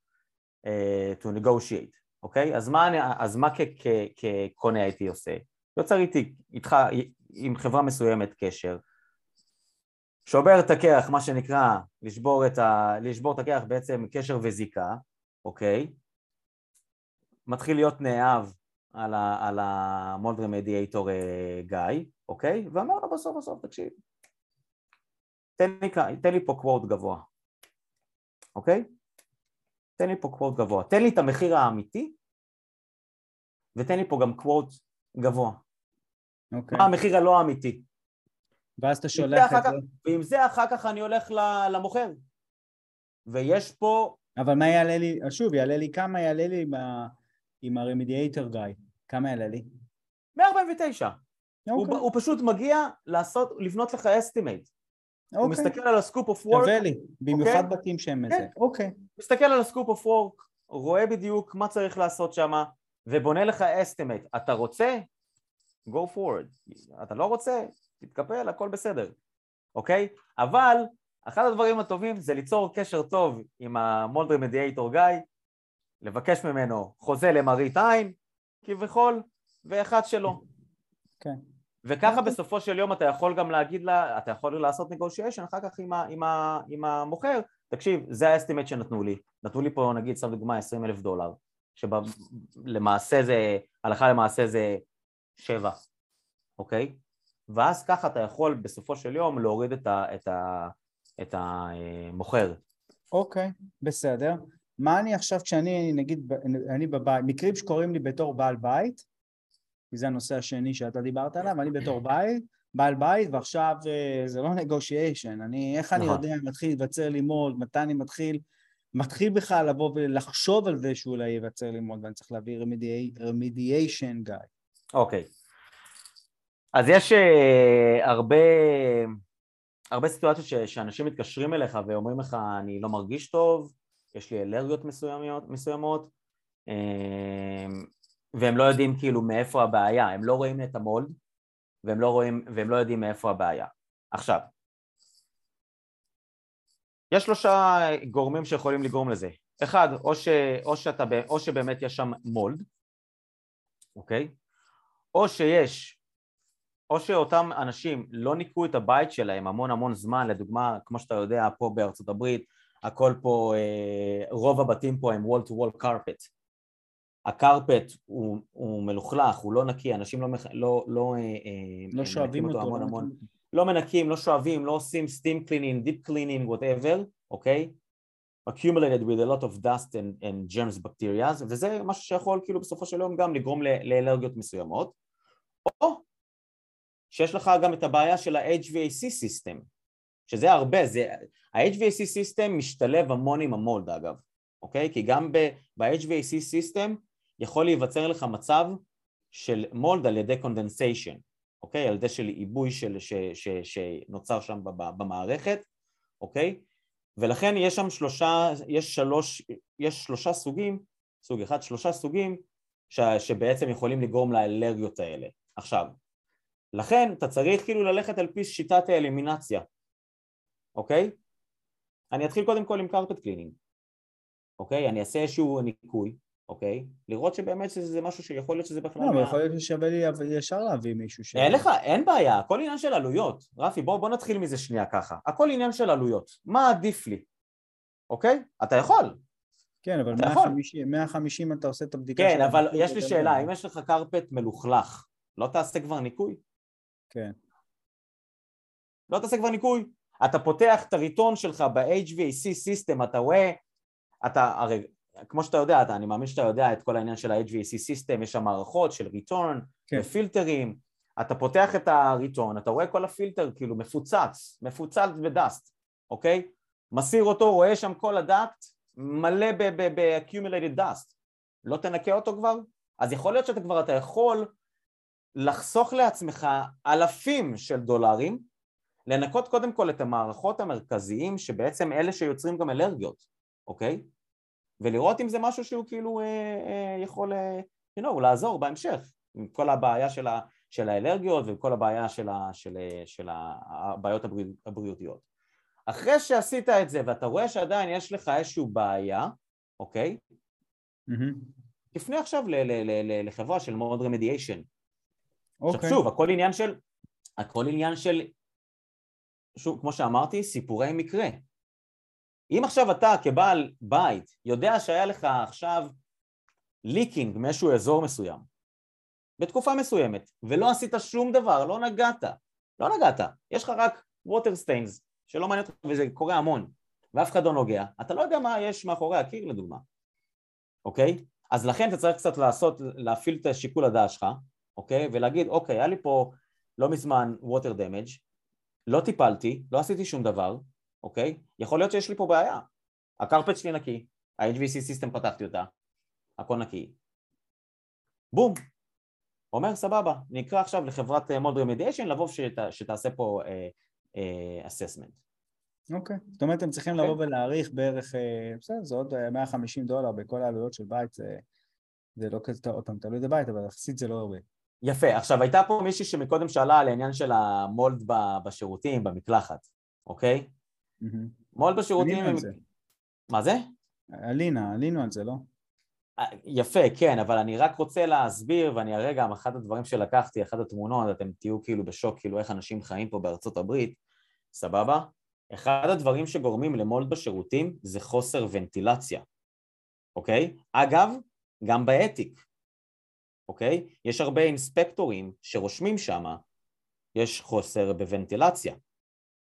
uh, to negotiate, אוקיי? Okay? אז מה, אז מה כקונה הייתי עושה? יוצר איתי, איתך, עם חברה מסוימת קשר, שובר את הקרח, מה שנקרא, לשבור את, ה, לשבור את הקרח בעצם קשר וזיקה, אוקיי? מתחיל להיות נאהב על, ה, על המולד רמדיאטור אה, גיא, אוקיי? ואמר לו בסוף בסוף, תקשיב, תן לי, תן לי פה קוורט גבוה, אוקיי? תן לי פה קוורט גבוה, תן לי את המחיר האמיתי ותן לי פה גם קוורט גבוה. אוקיי. מה המחיר הלא אמיתי? ואז אתה שולח את זה. ועם זה אחר כך אני הולך למוכר. ויש פה... אבל מה יעלה לי, שוב, יעלה לי כמה יעלה לי עם ה... עם ה remediator גיא, כמה יעלה לי? 149. Okay. הוא, הוא פשוט מגיע לעשות, לבנות לך estimate. Okay. הוא אוקיי. מסתכל על ה scope of work. שווה לי, במיוחד okay. אוקיי? בתים שהם okay. זה. כן. אוקיי. מסתכל על ה scope of work, רואה בדיוק מה צריך לעשות שם, ובונה לך estimate. אתה רוצה? go forward. אתה לא רוצה? תתקפל, הכל בסדר. אוקיי? אבל אחד הדברים הטובים זה ליצור קשר טוב עם המולד רמדיאטור גיא, לבקש ממנו חוזה למראית עין, כביכול, ואחד שלא. כן. וככה בסופו של יום אתה יכול גם להגיד לה, אתה יכול לעשות נגושיישן אחר כך עם, ה, עם, ה, עם המוכר, תקשיב, זה האסטימט שנתנו לי, נתנו לי פה נגיד סתם דוגמה 20 אלף דולר, שלמעשה זה, הלכה למעשה זה שבע, אוקיי? ואז ככה אתה יכול בסופו של יום להוריד את, ה, את, ה, את המוכר. אוקיי, בסדר. מה אני עכשיו כשאני, נגיד, אני בבית, מקרים שקורים לי בתור בעל בית, כי זה הנושא השני שאתה דיברת עליו, אני בתור בית, בעל בית, ועכשיו אה, זה לא נגושיישן, אני, איך אני נכון. יודע, מתחיל להיווצר לי מולד, מתי אני מתחיל, מתחיל בכלל לבוא ולחשוב על זה שאולי ייווצר לי מולד, ואני צריך להביא רמדיאשן גיא. אוקיי. אז יש uh, הרבה, הרבה סיטואציות ש, שאנשים מתקשרים אליך ואומרים לך, אני לא מרגיש טוב, יש לי אלרגיות מסוימות, מסוימות אמ, והם לא יודעים כאילו מאיפה הבעיה, הם לא רואים את המולד והם לא, רואים, והם לא יודעים מאיפה הבעיה. עכשיו, יש שלושה גורמים שיכולים לגרום לזה. אחד, או, ש, או, שאתה, או שבאמת יש שם מולד, אוקיי? או שיש, או שאותם אנשים לא ניקו את הבית שלהם המון המון זמן, לדוגמה, כמו שאתה יודע, פה בארצות הברית, הכל פה, אה, רוב הבתים פה הם wall to wall carpet. הקרפט הוא, הוא מלוכלך, הוא לא נקי, אנשים לא, לא, לא, אה, לא שואבים אותו, המון המון, לא מנקים, לא שואבים, לא עושים steam cleaning, deep cleaning, whatever, אוקיי? accumulated with a lot of dust and, and germs bacteria, וזה משהו שיכול כאילו בסופו של יום גם לגרום לאלרגיות מסוימות, או שיש לך גם את הבעיה של ה-HVAC system, שזה הרבה, זה, ה-HVAC system משתלב המון עם המולד אגב, אוקיי? כי גם ב-HVAC system יכול להיווצר לך מצב של mold על ידי condensation, אוקיי? על ידי של עיבוי של, ש, ש, שנוצר שם במערכת, אוקיי? ולכן יש שם שלושה, יש שלוש, יש שלושה סוגים, סוג אחד, שלושה סוגים ש, שבעצם יכולים לגרום לאלרגיות האלה. עכשיו, לכן אתה צריך כאילו ללכת על פי שיטת האלימינציה, אוקיי? אני אתחיל קודם כל עם carpet cleaning, אוקיי? אני אעשה איזשהו ניקוי, אוקיי? לראות שבאמת זה משהו שיכול להיות שזה בכלל... לא, אבל יכול להיות ששווה לי ישר להביא מישהו ש... אין לך, אין בעיה, הכל עניין של עלויות. רפי, בוא, בוא נתחיל מזה שנייה ככה. הכל עניין של עלויות. מה עדיף לי, אוקיי? אתה יכול. כן, אבל 150, 150 אתה עושה את הבדיקה כן, אבל יש לי שאלה, אם יש לך קרפט מלוכלך, לא תעשה כבר ניקוי? כן. לא תעשה כבר ניקוי. אתה פותח את ה return שלך ב-HVAC system, אתה רואה, אתה, הרי כמו שאתה יודע, אתה, אני מאמין שאתה יודע את כל העניין של ה-HVAC system, יש שם מערכות של return כן. ופילטרים, אתה פותח את ה return, אתה רואה כל הפילטר כאילו מפוצץ, מפוצץ ב dust, אוקיי? מסיר אותו, רואה שם כל ה duct מלא ב-accumulated dust, לא תנקה אותו כבר? אז יכול להיות שאתה כבר, אתה יכול לחסוך לעצמך אלפים של דולרים, לנקות קודם כל את המערכות המרכזיים שבעצם אלה שיוצרים גם אלרגיות, אוקיי? ולראות אם זה משהו שהוא כאילו אה, אה, יכול אה, you know, לעזור בהמשך עם כל הבעיה של, ה, של האלרגיות וכל הבעיה של, ה, של, אה, של הבעיות הבריאותיות. אחרי שעשית את זה ואתה רואה שעדיין יש לך איזושהי בעיה, אוקיי? Mm-hmm. תפנה עכשיו ל- ל- ל- לחברה של mold remediation. אוקיי. עכשיו שוב, הכל עניין של, הכל עניין של, שוב, כמו שאמרתי, סיפורי מקרה. אם עכשיו אתה כבעל בית יודע שהיה לך עכשיו leaking מאיזשהו אזור מסוים בתקופה מסוימת ולא עשית שום דבר, לא נגעת, לא נגעת, יש לך רק water stains שלא מעניין אותך וזה קורה המון ואף אחד לא נוגע, אתה לא יודע מה יש מאחורי הקיר לדוגמה, אוקיי? אז לכן אתה צריך קצת לעשות, להפעיל את השיקול הדעת שלך, אוקיי? ולהגיד אוקיי, היה לי פה לא מזמן water damage, לא טיפלתי, לא עשיתי שום דבר, אוקיי? יכול להיות שיש לי פה בעיה. ה carpet שלי נקי, ה-HVAC system פתחתי אותה, הכל נקי. בום. אומר סבבה, נקרא עכשיו לחברת mold אה, remediation לבוא שת, שתעשה פה אססמנט. uh, אוקיי, okay. זאת אומרת הם צריכים okay. לבוא אוקיי. ולהעריך בערך, uh, בסדר, זה עוד 150 דולר בכל העלויות של בית, זה, זה לא כזה, עוד פעם, תלוי בבית, אבל יחסית זה לא הרבה. יפה, עכשיו הייתה פה מישהי שמקודם שאלה על העניין של המולד בשירותים, במקלחת, אוקיי? מולד בשירותים... מה זה? עלינה, עלינו על זה, לא? אה, יפה, כן, אבל אני רק רוצה להסביר, ואני אראה גם אחד הדברים שלקחתי, אחת התמונות, אתם תהיו כאילו בשוק, כאילו איך אנשים חיים פה בארצות הברית, סבבה? אחד הדברים שגורמים למולד בשירותים זה חוסר ונטילציה, אוקיי? אגב, גם באתיק, אוקיי? יש הרבה אינספקטורים שרושמים שמה, יש חוסר בוונטילציה,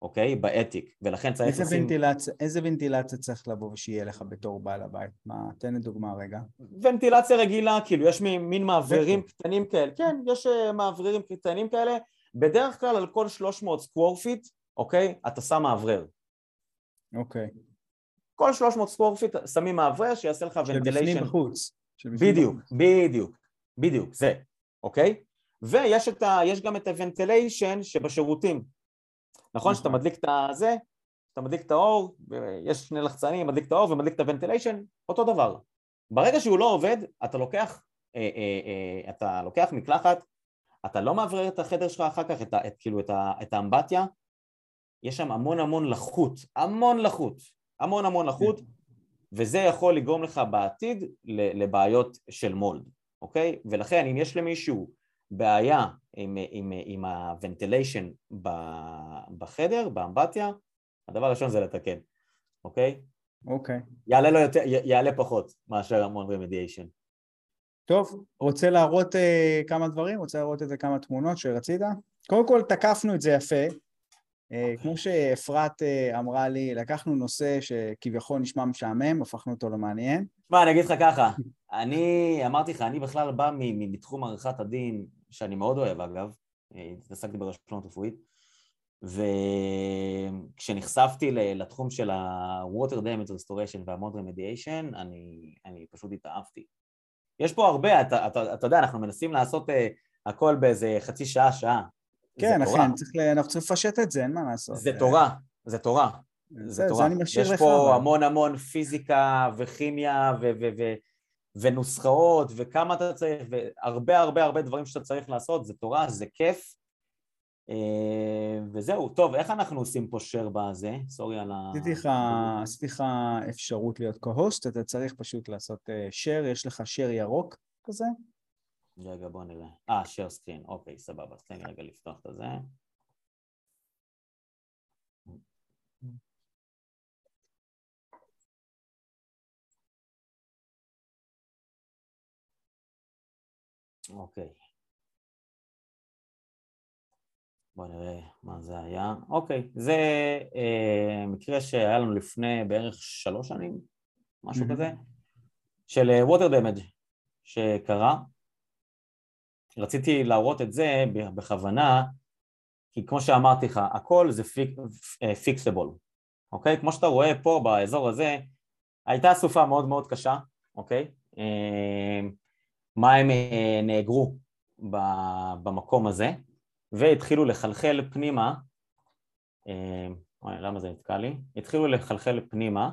אוקיי? באתיק, ולכן צריך איזה לשים... ונטילציה, איזה ונטילציה צריך לבוא ושיהיה לך בתור בעל הבית? מה, תן לי דוגמה רגע. ונטילציה רגילה, כאילו יש מין מאווררים קטנים כאלה, כן, יש אה, מאווררים קטנים כאלה, בדרך כלל על כל 300 square feet, אוקיי? אתה שם מאוורר. אוקיי. כל 300 square feet שמים מאוורר שיעשה לך ventilation. שבפנים בחוץ. בדיוק, בדיוק, בדיוק, זה, אוקיי? ויש ה, גם את ה ventilation שבשירותים, נכון שאתה מדליק את הזה, אתה מדליק את האור, יש שני לחצנים, מדליק את האור ומדליק את ה ventilation, אותו דבר. ברגע שהוא לא עובד, אתה לוקח, אה, אה, אה, אתה לוקח מקלחת, אתה לא מאוורר את החדר שלך אחר כך, את, את, כאילו את, את האמבטיה, יש שם המון המון לחות, המון לחות, המון המון לחות, וזה יכול לגרום לך בעתיד לבעיות של mold, אוקיי? ולכן אם יש למישהו בעיה עם, עם, עם ה ventilation בחדר, באמבטיה, הדבר הראשון זה לתקן. אוקיי? אוקיי. יעלה, לו יותר, יעלה פחות מאשר המון רמדיאשן. טוב, רוצה להראות uh, כמה דברים? רוצה להראות איזה כמה תמונות שרצית? קודם כל תקפנו את זה יפה. Uh, כמו שאפרת uh, אמרה לי, לקחנו נושא שכביכול נשמע משעמם, הפכנו אותו למעניין. תשמע, אני אגיד לך ככה, אני אמרתי לך, אני בכלל בא מתחום עריכת הדין, שאני מאוד אוהב אגב, התעסקתי ברשלנות רפואית, וכשנחשפתי לתחום של ה-water damage restoration וה-mod remediation, אני, אני פשוט התאהבתי. יש פה הרבה, אתה, אתה, אתה יודע, אנחנו מנסים לעשות uh, הכל באיזה חצי שעה, שעה. כן, אחי, צריך, אנחנו צריכים לפשט את זה, אין מה לעשות. זה תורה, זה תורה. זה, לך. יש פה המון המון פיזיקה וכימיה ו- ו- ו- ונוסחאות וכמה אתה צריך, והרבה הרבה הרבה דברים שאתה צריך לעשות, זה תורה, זה כיף. אה, וזהו, טוב, איך אנחנו עושים פה share בזה? סורי על ה... עשיתי לך אפשרות להיות co-host, אתה צריך פשוט לעשות אה, share, יש לך share ירוק כזה. רגע, בוא נראה. אה, share screen, אוקיי, סבבה, תן לי רגע לפתוח את זה. אוקיי. בוא נראה מה זה היה. אוקיי, זה אה, מקרה שהיה לנו לפני בערך שלוש שנים, משהו mm-hmm. כזה, של אה, water damage שקרה. רציתי להראות את זה בכוונה, כי כמו שאמרתי לך, הכל זה פיקסבול, אה, אוקיי? כמו שאתה רואה פה באזור הזה, הייתה סופה מאוד מאוד קשה, אוקיי? אה, מים נאגרו במקום הזה, והתחילו לחלחל פנימה, אה, למה זה נתקע לי? התחילו לחלחל פנימה,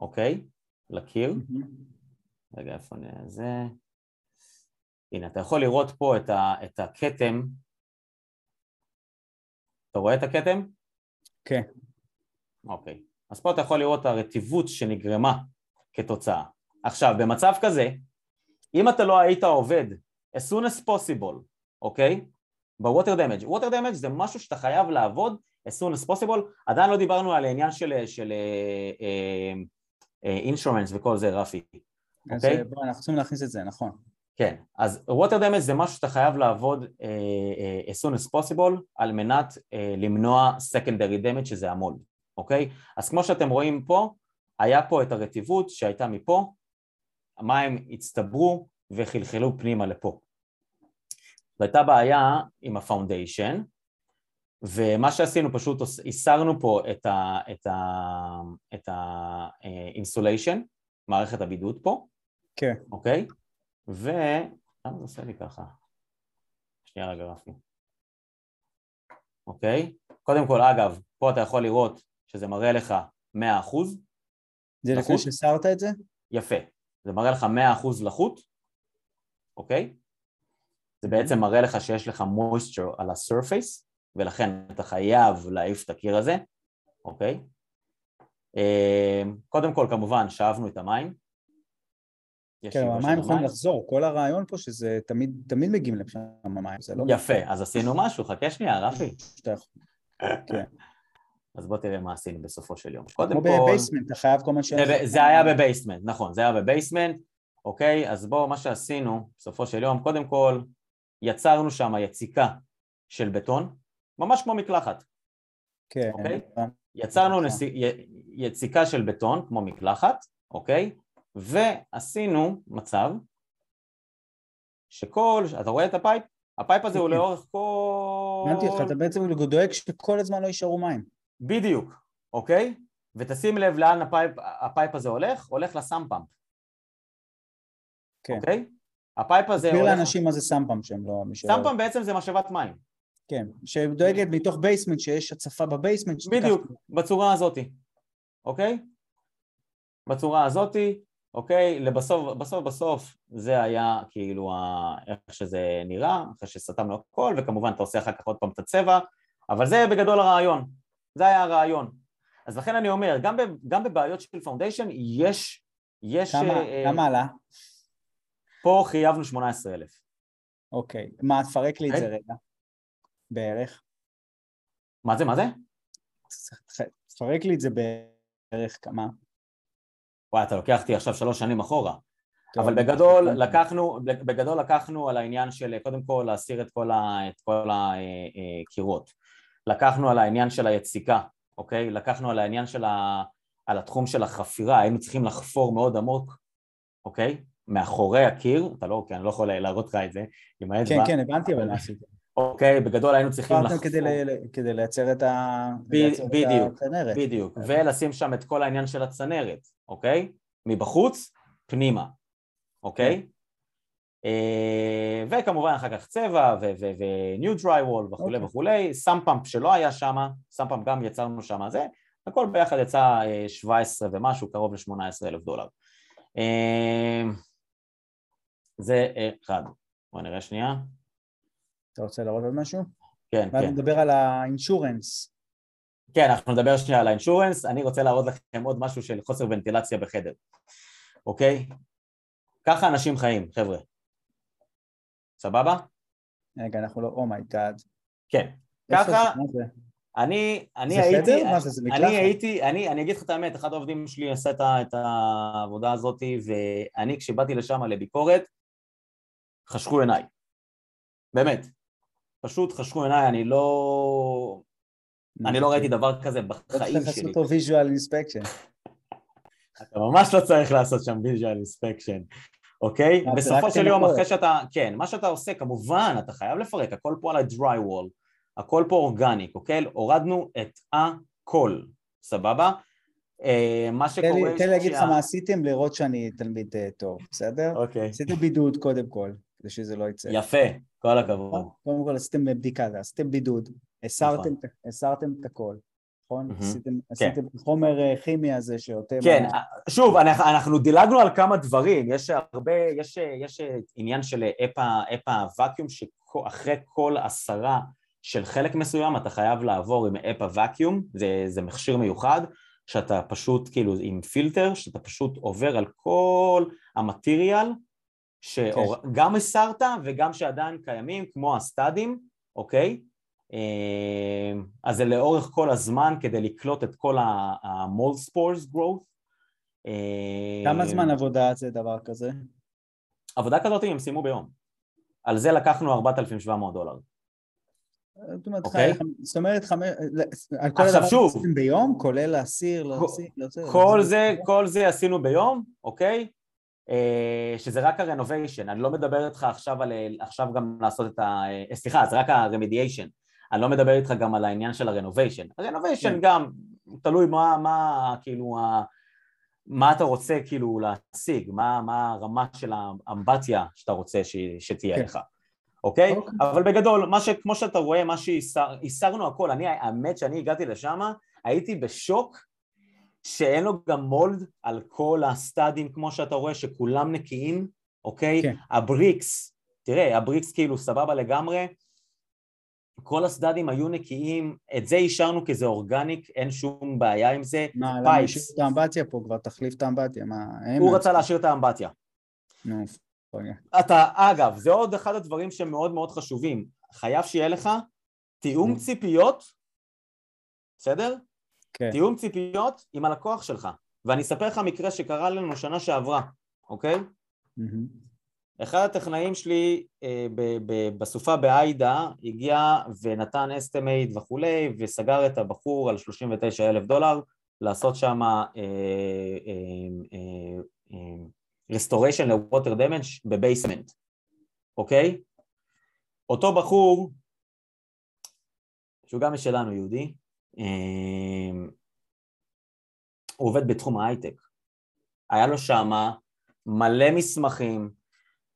אוקיי? לקיר. רגע, איפה זה? הנה, אתה יכול לראות פה את, ה, את הכתם. אתה רואה את הכתם? כן. אוקיי. אז פה אתה יכול לראות את הרטיבות שנגרמה כתוצאה. עכשיו, במצב כזה, אם אתה לא היית עובד as soon as possible, אוקיי? ב water damage. water damage זה משהו שאתה חייב לעבוד as soon as possible, עדיין לא דיברנו על העניין של, של insurance uh, uh, וכל זה רפי, אוקיי? בוא, אנחנו צריכים להכניס את זה, נכון. כן, אז water damage זה משהו שאתה חייב לעבוד uh, uh, as soon as possible על מנת uh, למנוע secondary damage שזה ה mold, אוקיי? אז כמו שאתם רואים פה, היה פה את הרטיבות שהייתה מפה, המים הצטברו וחלחלו פנימה לפה. והייתה בעיה עם ה foundation, ומה שעשינו פשוט הסרנו פה את ה insulation, מערכת הבידוד פה, כן. אוקיי? ו... למה זה עושה לי ככה? שנייה רגע רפי. אוקיי? קודם כל, אגב, פה אתה יכול לראות שזה מראה לך 100%. זה לפני שסרת את זה? יפה. זה מראה לך 100% לחות, אוקיי? זה בעצם מראה לך שיש לך moisture על ה-surface, ולכן אתה חייב להעיף את הקיר הזה, אוקיי? אה, קודם כל, כמובן, שאבנו את המים. כן, המים יכולים לחזור, כל הרעיון פה שזה תמיד, תמיד מגיעים לשם המים, זה לא... יפה, אז עשינו משהו, חכה שנייה, רפי. כן. אז בוא תראה מה עשינו בסופו של יום. קודם כל... כמו ב basement, אתה חייב כל מה ש... זה היה ב basement, נכון, זה היה ב basement, אוקיי? אז בואו, מה שעשינו בסופו של יום, קודם כל יצרנו שם יציקה של בטון, ממש כמו מקלחת. כן. אוקיי? יצרנו נס... יציקה של בטון כמו מקלחת, אוקיי? ועשינו מצב שכל, אתה רואה את ה pipe? ה pipe הזה הוא כן. לאורך כל... הבנתי אותך, אתה בעצם דואג שכל הזמן לא יישארו מים. בדיוק, אוקיי? ותשים לב לאן ה pipe, ה pipe הזה הולך, הולך ל sump pump. כן. אוקיי? ה pipe הזה... תסביר לאנשים מה זה sump pump שהם לא... sump pump בעצם זה משאבת מים. כן, שדואגת מתוך basement, שיש הצפה ב basement. בדיוק, בצורה הזאתי, אוקיי? בצורה הזאתי, אוקיי? לבסוף, בסוף בסוף זה היה כאילו ה... איך שזה נראה, אחרי שסתמנו הכל, וכמובן אתה עושה אחר כך עוד פעם את הצבע, אבל זה בגדול הרעיון, זה היה הרעיון. אז לכן אני אומר, גם, ב, גם בבעיות של foundation יש... יש כמה, אה, כמה עלה? פה חייבנו 18,000. אוקיי, מה, תפרק לי את זה אוקיי. רגע, בערך. מה זה, מה זה? תפרק לי את זה בערך כמה? וואי, אתה לוקח אותי עכשיו שלוש שנים אחורה. טוב, אבל בגדול לקחנו, בגדול לקחנו על העניין של קודם כל להסיר את כל, ה, את כל הקירות. לקחנו על העניין של היציקה, אוקיי? לקחנו על העניין של ה... על התחום של החפירה, היינו צריכים לחפור מאוד עמוק, אוקיי? מאחורי הקיר, אתה לא, אוקיי, אני לא יכול להראות לך את זה עם האצבע. כן, כן, הבנתי אבל עשית. אוקיי, בגדול היינו צריכים לחפור. כדי, כדי לייצר את ה... בדיוק, בדיוק, ולשים שם את כל העניין של הצנרת, אוקיי? מבחוץ, פנימה, אוקיי? אה, וכמובן אחר כך צבע ו new drywall וכולי אוקיי. וכולי, sump pump שלא היה שם, sump pump גם יצרנו שם זה, הכל ביחד יצא 17 אה, ומשהו, קרוב ל-18 אלף דולר. אה, זה אחד. בוא נראה שנייה. אתה רוצה לראות עוד משהו? כן, כן. ואז נדבר על ה insurance. כן, אנחנו נדבר שנייה על ה insurance, אני רוצה להראות לכם עוד משהו של חוסר ונטילציה בחדר, אוקיי? ככה אנשים חיים, חבר'ה. סבבה? רגע, אנחנו לא, oh my god. כן, ככה, אני, אני זה הייתי, חדר? מה זה, זה מקלחת? אני הייתי, אני, אני אגיד לך את האמת, אחד העובדים שלי עשה את העבודה הזאת, ואני כשבאתי לשם לביקורת, חשכו עיניי, באמת, פשוט חשכו עיניי, אני לא, אני לא ראיתי דבר כזה בחיים שלי. לא צריך לעשות פה visual inspection. אתה ממש לא צריך לעשות שם visual inspection, אוקיי? בסופו של יום, אחרי שאתה, כן, מה שאתה עושה, כמובן, אתה חייב לפרק, הכל פה על ה-dry wall, הכל פה אורגניק, אוקיי? הורדנו את הכל, סבבה? אה, מה שקורה... תן לי להגיד לך מה עשיתם, לראות שאני תלמיד אה, טוב, בסדר? אוקיי. עשיתם בידוד קודם כל, כדי שזה לא יצא. יפה, כל הכבוד. קודם כל עשיתם בדיקה, עשיתם בידוד, הסרתם נכון. את הכל. נכון? עשיתם, עשיתם כן. חומר אה, כימי הזה שאותם... כן, שוב, אנחנו דילגנו על כמה דברים, יש הרבה, יש, יש עניין של אפה, אפה ואקיום שאחרי כל עשרה של חלק מסוים אתה חייב לעבור עם אפה ואקיום, זה, זה מכשיר מיוחד שאתה פשוט כאילו עם פילטר, שאתה פשוט עובר על כל המטריאל שגם הסרת וגם שעדיין קיימים כמו הסטאדים, אוקיי? אה, אז זה לאורך כל הזמן כדי לקלוט את כל ה-mold spores growth. אה, כמה זמן עבודה זה דבר כזה? עבודה כזאת הם סיימו ביום. על זה לקחנו 4,700 דולר. זאת אומרת, אוקיי? על כל הדבר עשיתם ביום, כולל להסיר, להסיר, כל זה, כל זה עשינו ביום, אוקיי? אה, שזה רק הרנוביישן, אני לא מדבר איתך עכשיו על, עכשיו גם לעשות את ה... סליחה, זה רק הרמדיאשן, אני לא מדבר איתך גם על העניין של הרנוביישן. הרנוביישן כן. גם, תלוי מה, מה, כאילו, מה אתה רוצה כאילו להשיג, מה, מה הרמה של האמבטיה שאתה רוצה ש, שתהיה כן. לך. אוקיי? אוקיי? אבל בגדול, מה ש... כמו שאתה רואה, מה שהסרנו הכל, אני, האמת שאני הגעתי לשם, הייתי בשוק שאין לו גם מולד על כל הסטאדים, כמו שאתה רואה, שכולם נקיים, אוקיי? כן. הבריקס, תראה, הבריקס כאילו סבבה לגמרי, כל הסדדים היו נקיים, את זה אישרנו כי זה אורגניק, אין שום בעיה עם זה. מה, למה השאיר את האמבטיה פה כבר? תחליף את האמבטיה, מה... הוא רצה להשאיר את האמבטיה. נו, אתה, אגב, זה עוד אחד הדברים שמאוד מאוד חשובים. חייב שיהיה לך תיאום ציפיות, בסדר? כן. תיאום ציפיות עם הלקוח שלך. ואני אספר לך מקרה שקרה לנו שנה שעברה, אוקיי? אחד הטכנאים שלי אה, בסופה ב Ida הגיע ונתן estimate וכולי וסגר את הבחור על 39 אלף דולר לעשות שם אה, אה, אה, אה, restoration ל-water damage בבייסמנט, אוקיי? אותו בחור, שהוא גם משלנו יהודי, אמ, הוא עובד בתחום ההייטק. היה לו שמה מלא מסמכים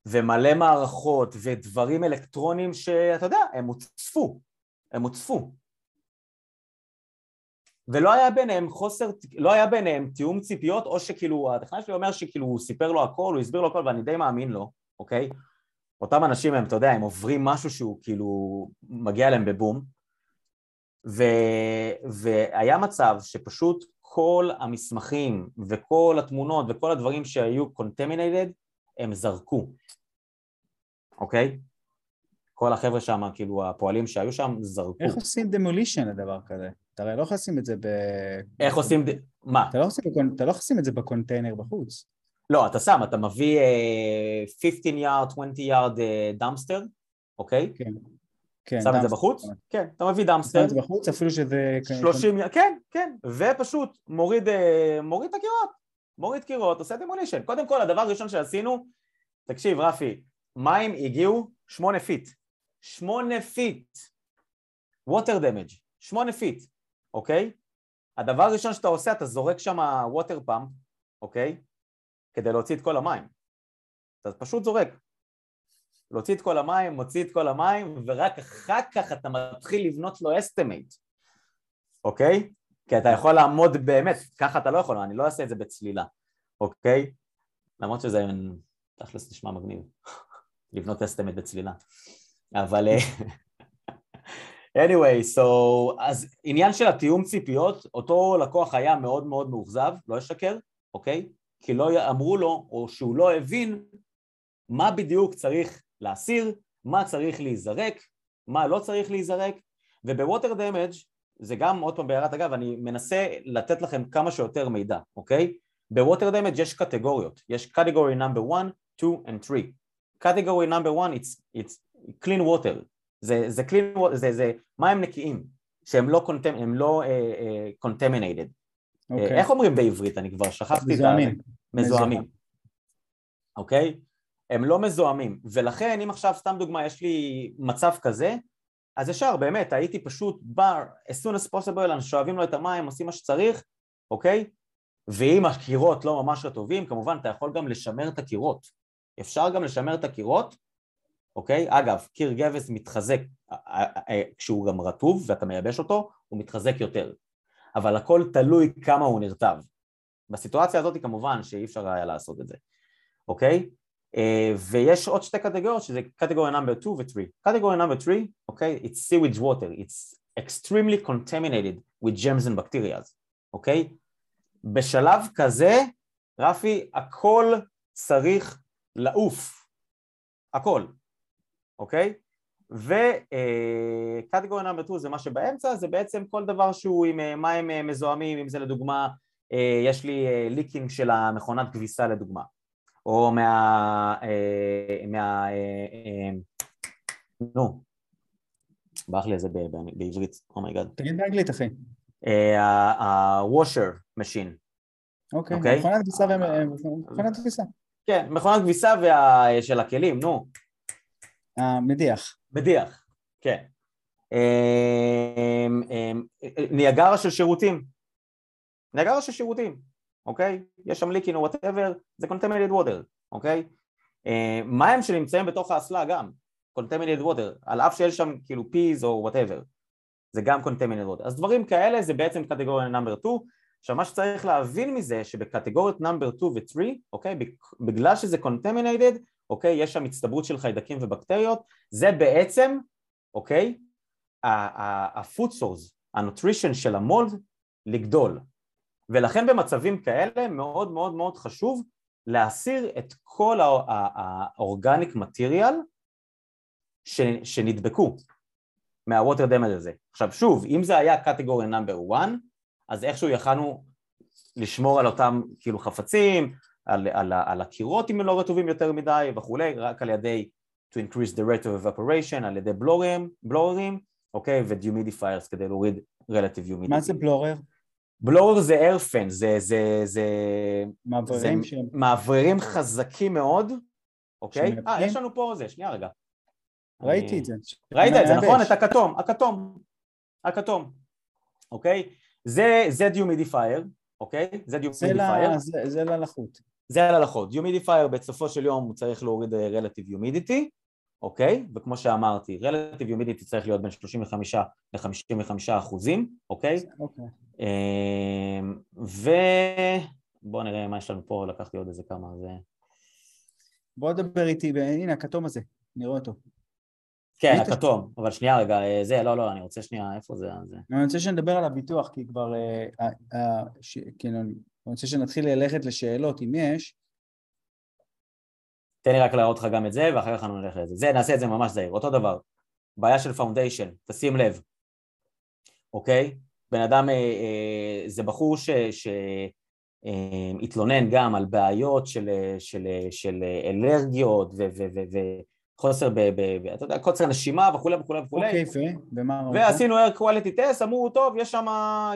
ומלא מערכות ודברים אלקטרוניים שאתה יודע, הם הוצפו, הם הוצפו. ולא היה ביניהם חוסר, לא היה ביניהם תיאום ציפיות, או שכאילו, הטכנאי שלי אומר שכאילו הוא סיפר לו הכל, הוא הסביר לו הכל, ואני די מאמין לו, אוקיי? אותם אנשים הם, אתה יודע, הם עוברים משהו שהוא כאילו מגיע אליהם בבום, ו, והיה מצב שפשוט כל המסמכים וכל התמונות וכל הדברים שהיו contaminated, הם זרקו, אוקיי? כל החבר'ה שם, כאילו הפועלים שהיו שם, זרקו. איך עושים demolition לדבר כזה? אתה הרי לא יכול לשים את זה ב... איך עושים... מה? אתה לא, לא יכול לשים את זה בקונטיינר בחוץ. לא, אתה שם, אתה מביא uh, 15 yard, 20 yard dumpster, אוקיי? כן. כן, שם את זה בחוץ? כן, אתה מביא dumpster. שם את זה בחוץ, אפילו שזה... 30, כן, כן, ופשוט מוריד, אה, מוריד את הקירות, מוריד קירות, עושה demolition. קודם כל, הדבר הראשון שעשינו, תקשיב, רפי, מים הגיעו 8 feet. 8 feet. water damage, 8 feet, אוקיי? הדבר הראשון שאתה עושה, אתה זורק שם water pump, אוקיי? כדי להוציא את כל המים. אתה פשוט זורק. להוציא את כל המים, מוציא את כל המים, ורק אחר כך אתה מתחיל לבנות לו estimate, אוקיי? כי אתה יכול לעמוד באמת, ככה אתה לא יכול, אני לא אעשה את זה בצלילה, אוקיי? למרות שזה תכלס נשמע מגניב, לבנות estimate בצלילה. אבל אה, anyway, so, אז עניין של התיאום ציפיות, אותו לקוח היה מאוד מאוד מאוכזב, לא אשקר, אוקיי? כי לא אמרו לו, או שהוא לא הבין מה בדיוק צריך להסיר, מה צריך להיזרק, מה לא צריך להיזרק, וב water damage זה גם, עוד פעם בהערת אגב, אני מנסה לתת לכם כמה שיותר מידע, אוקיי? בווטר דמג' יש קטגוריות, יש קטגורי נאמבר 1, 2 and 3. קטגורי נאמבר 1 it's, it's clean water, זה, זה clean water, זה, זה מים נקיים, שהם לא, קונטמ, הם לא uh, uh, contaminated. Okay. Uh, אוקיי. איך אומרים בעברית? אני כבר שכחתי מזוהמים. מזוהמים. אוקיי? Okay? הם לא מזוהמים, ולכן אם עכשיו סתם דוגמה יש לי מצב כזה, אז ישר באמת הייתי פשוט בא as soon as possible, אנחנו שואבים לו את המים, עושים מה שצריך, אוקיי? ואם הקירות לא ממש רטובים, כמובן אתה יכול גם לשמר את הקירות, אפשר גם לשמר את הקירות, אוקיי? אגב, קיר גבס מתחזק כשהוא גם רטוב ואתה מייבש אותו, הוא מתחזק יותר, אבל הכל תלוי כמה הוא נרטב. בסיטואציה הזאת כמובן שאי אפשר היה לעשות את זה, אוקיי? Uh, ויש עוד שתי קטגוריות שזה קטגוריה נאמבר 2 ו-3. קטגוריה נאמבר 3, אוקיי? Okay, it's sewage water, it's extremely contaminated with germs and bacteria, אוקיי? Okay? בשלב כזה, רפי, הכל צריך לעוף, הכל, אוקיי? וקטגוריה נאמבר 2 זה מה שבאמצע, זה בעצם כל דבר שהוא עם אה, מים אה, מזוהמים, אם זה לדוגמה, יש לי ליקינג של המכונת כביסה לדוגמה. או מה... אה, מה... אה, אה, נו, ברח לי את זה בעברית, oh my God. Oh תגיד באנגלית, אחי. ה-washer machine. אוקיי, אוקיי? מכונת כביסה ומכונת כביסה. כן, מכונת כביסה של הכלים, נו. המדיח. מדיח, כן. ניאגרה של שירותים. ניאגרה של שירותים. אוקיי? יש שם leaking או whatever, זה contaminated water, אוקיי? Uh, מים שנמצאים בתוך האסלה גם, contaminated water, על אף שיש שם כאילו pees או whatever, זה גם contaminated water. אז דברים כאלה זה בעצם קטגוריה number 2, עכשיו מה שצריך להבין מזה שבקטגוריות number 2 ו-3, אוקיי? בגלל שזה contaminated, אוקיי? יש שם הצטברות של חיידקים ובקטריות, זה בעצם, אוקיי? ה-food source, ה nutrition של ה mold לגדול, ולכן במצבים כאלה מאוד מאוד מאוד חשוב להסיר את כל ה organic material שנדבקו מה water damage הזה. עכשיו שוב, אם זה היה קטגוריה number 1, אז איכשהו יכלנו לשמור על אותם כאילו חפצים, על, על, על הקירות אם הם לא רטובים יותר מדי וכולי, רק על ידי to increase the rate of evaporation, על ידי blowerים, blowerים, אוקיי, ו dehumidifiers כדי להוריד relative humidity. מה זה blower? Blower זה air fan, זה, זה, זה, מאווררים, זה שהם... מאווררים חזקים מאוד, אוקיי? אה, יש לנו פה זה, שנייה רגע. ראיתי אני... את זה. ראית את זה, נכון? את הכתום, הכתום, הכתום, אוקיי? זה, זה dehumidifier, אוקיי? זה dehumidifier. זה, זה ללחות. זה ללחות. dehumidifier בסופו של יום הוא צריך להוריד relative humidity, אוקיי? וכמו שאמרתי, relative humidity צריך להיות בין 35 ל-55 אחוזים, אוקיי? אוקיי. אמ, ובואו נראה מה יש לנו פה, לקחתי עוד איזה כמה, זה... בוא דבר איתי, הנה הכתום הזה, נראה אותו. כן, הכתום, אבל שנייה רגע, אה, זה, לא, לא, אני רוצה שנייה, איפה זה? זה... אני רוצה שנדבר על הביטוח, כי כבר, אה, אה, כאילו, אני רוצה שנתחיל ללכת לשאלות, אם יש. תן לי רק להראות לך גם את זה, ואחר כך אנחנו נלך לזה. זה, נעשה את זה ממש זהיר. אותו דבר, בעיה של foundation, תשים לב, אוקיי? בן אדם, אה, אה, זה בחור שהתלונן אה, גם על בעיות של, של, של אלרגיות וחוסר, ב, ב, אתה יודע, קוצר נשימה וכולי וכולי וכולי. אוקיי, יפה, ומה? ועשינו air quality test, אמרו, טוב, יש שם,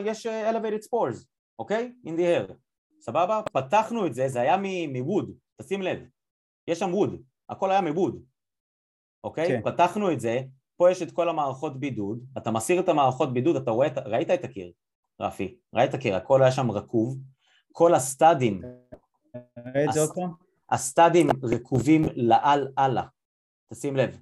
יש elevated spores, אוקיי? in the air. סבבה? פתחנו את זה, זה היה מווד, תשים לב. יש שם ווד, הכל היה מבוד, אוקיי? כן. פתחנו את זה, פה יש את כל המערכות בידוד, אתה מסיר את המערכות בידוד, אתה רואה, ראית את הקיר, רפי, ראית את הקיר, הכל היה שם רקוב, כל הסטאדים, הס, הסטאדים רקובים לאל אללה, תשים לב,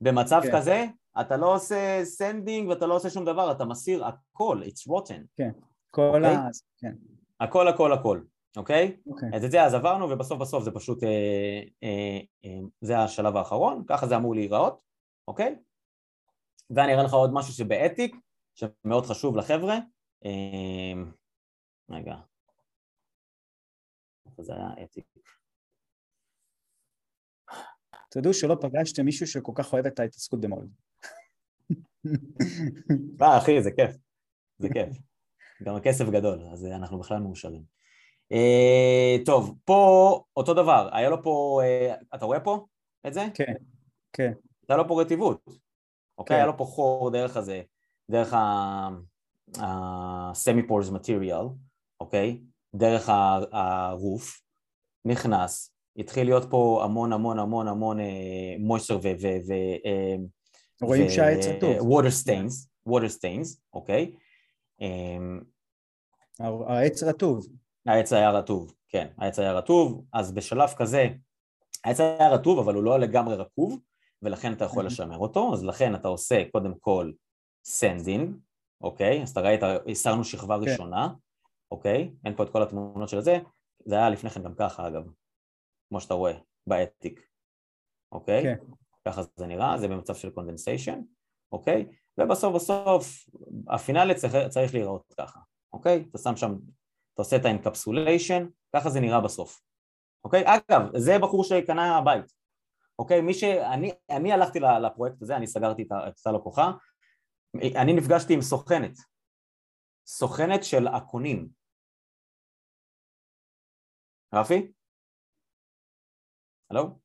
במצב כן. כזה אתה לא עושה sanding ואתה לא עושה שום דבר, אתה מסיר הכל, it's rotten. כן, כל אוקיי? ה... כן. הכל הכל הכל. אוקיי? אוקיי. אז את זה אז עברנו ובסוף בסוף זה פשוט, אה, אה, אה, זה השלב האחרון, ככה זה אמור להיראות, אוקיי? ואני אראה לך עוד משהו שב attic, שמאוד חשוב לחבר'ה, אה, רגע, איפה זה היה אתיק? תדעו שלא פגשתם מישהו שכל כך אוהב את ההתעסקות במולד. אה, אחי, זה כיף, זה כיף. גם הכסף גדול, אז אנחנו בכלל מאושרים. Uh, טוב, פה אותו דבר, היה לו פה, uh, אתה רואה פה את זה? כן, כן. היה לו פה רטיבות, אוקיי? כן. היה לו פה חור דרך הזה, דרך ה-semi-pores material, אוקיי? דרך הרוף, נכנס, התחיל להיות פה המון המון המון המון מויסר ו... ו... רואים שהעץ הטוב. water stains, water stains, אוקיי? העץ רטוב. העץ היה רטוב, כן, העץ היה רטוב, אז בשלב כזה, העץ היה רטוב אבל הוא לא לגמרי רקוב, ולכן אתה יכול לשמר אותו, אז לכן אתה עושה קודם כל sanding, אוקיי? אז אתה ראית, הסרנו שכבה כן. ראשונה, אוקיי? אין פה את כל התמונות של זה, זה היה לפני כן גם ככה אגב, כמו שאתה רואה, ב attic, אוקיי? כן. ככה זה נראה, זה במצב של condensation, אוקיי? ובסוף בסוף ה finally צריך, צריך להיראות ככה, אוקיי? אתה שם שם אתה עושה את ה encapsulation, ככה זה נראה בסוף. אוקיי? אגב, זה בחור שקנה בית. אוקיי? מי ש... אני, אני הלכתי לפרויקט הזה, אני סגרתי את סל הכוחה, אני נפגשתי עם סוכנת. סוכנת של הקונים. רפי? הלו?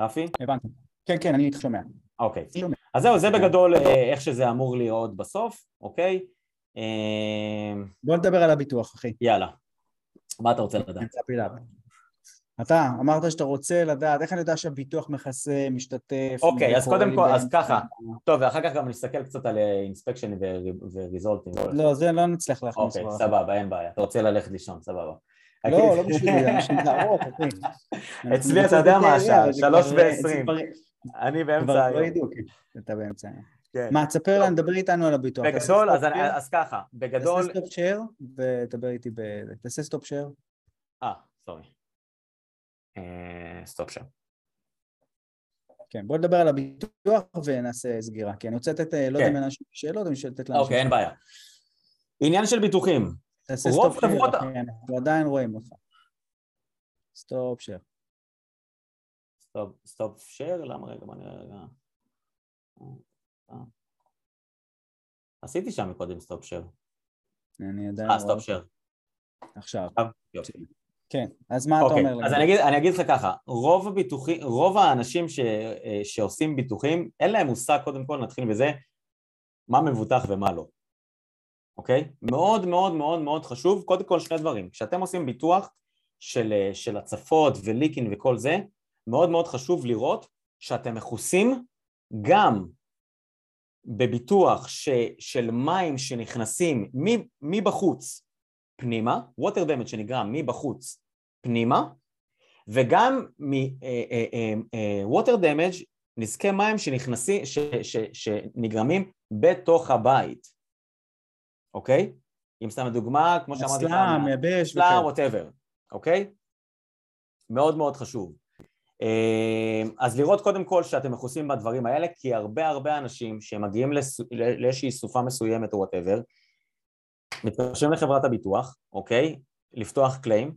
רפי? הבנתי. כן, כן, אני שומע. אוקיי. אז זהו, זה בגדול אה, איך שזה אמור להיראות בסוף, אוקיי? אמ, בוא נדבר על הביטוח, אחי. יאללה. מה אתה רוצה לדעת? אתה אמרת שאתה רוצה לדעת, איך אני יודע שהביטוח מכסה, משתתף? אוקיי, אז קודם כל, אז ככה. טוב, ואחר כך גם נסתכל קצת על אינספקשן וריזולטים. לא, זה לא נצטרך להכניס. אוקיי, סבבה, אין בעיה. אתה רוצה ללכת לישון, סבבה. לא, לא בשבילי, בשביל להראות, אחי. אצלי אתה יודע מה השעה, שלוש ועשרים. אני באמצע היום. אתה באמצע היום. כן. מה, תספר לנו, דבר איתנו על הביטוח. בגדול, אז, אז ככה, בגדול... תעשה stop share ותדבר איתי ב... תעשה סטופ שייר. אה, סורי. סטופ שייר. כן, בוא נדבר על הביטוח ונעשה סגירה, כי אני רוצה לתת, לא יודע אם כן. אנשים שאלות, אני רוצה לתת לאנשים... אוקיי, אין בעיה. עניין של ביטוחים. תעשה stop share, אנחנו עדיין רואים אותך. Stop share. Stop share? למה רגע, אה. עשיתי שם מקודם stop share. אני עדיין... אה, stop share. עכשיו. כן, אז מה אתה אוקיי, אומר? אז אני אגיד, אני אגיד לך ככה, רוב הביטוחים, רוב האנשים ש, אה, שעושים ביטוחים, אין להם מושג, קודם כל נתחיל בזה, מה מבוטח ומה לא, אוקיי? מאוד מאוד מאוד מאוד חשוב, קודם כל שני דברים, כשאתם עושים ביטוח של, אה, של הצפות ו leaking וכל זה, מאוד מאוד חשוב לראות שאתם מכוסים גם בביטוח ש, של מים שנכנסים מבחוץ פנימה, water damage שנגרם מבחוץ פנימה, וגם מ-water אה, אה, אה, damage, נזקי מים שנכנסים, ש, ש, שנגרמים בתוך הבית, אוקיי? אם סתם דוגמה, כמו שאמרתי, סלאם, יבש, סלאם, ווטאבר, אוקיי? מאוד מאוד חשוב. אמ, אז לראות קודם כל שאתם מכוסים בדברים האלה, כי הרבה הרבה אנשים שמגיעים לאיזושהי סופה מסוימת או וואטאבר, מתקשרים לחברת הביטוח, אוקיי? לפתוח קליים,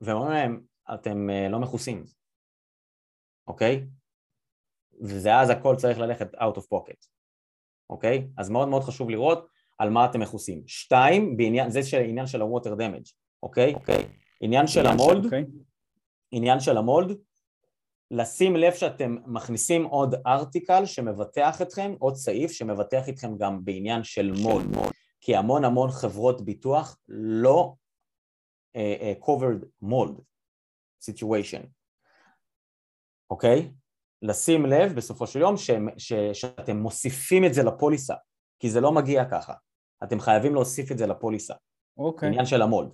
ואומרים להם, אתם אה, לא מכוסים, אוקיי? וזה אז הכל צריך ללכת out of pocket, אוקיי? אז מאוד מאוד חשוב לראות על מה אתם מכוסים. שתיים, בעניין, זה של, עניין של ה-water damage, אוקיי? אוקיי. עניין של המולד, אוקיי. עניין של המולד, לשים לב שאתם מכניסים עוד ארטיקל שמבטח אתכם, עוד סעיף שמבטח אתכם גם בעניין של מולד, כי המון המון חברות ביטוח לא uh, uh, covered mold situation, אוקיי? Okay? לשים לב בסופו של יום ש, ש, שאתם מוסיפים את זה לפוליסה, כי זה לא מגיע ככה, אתם חייבים להוסיף את זה לפוליסה, אוקיי. עניין של המולד.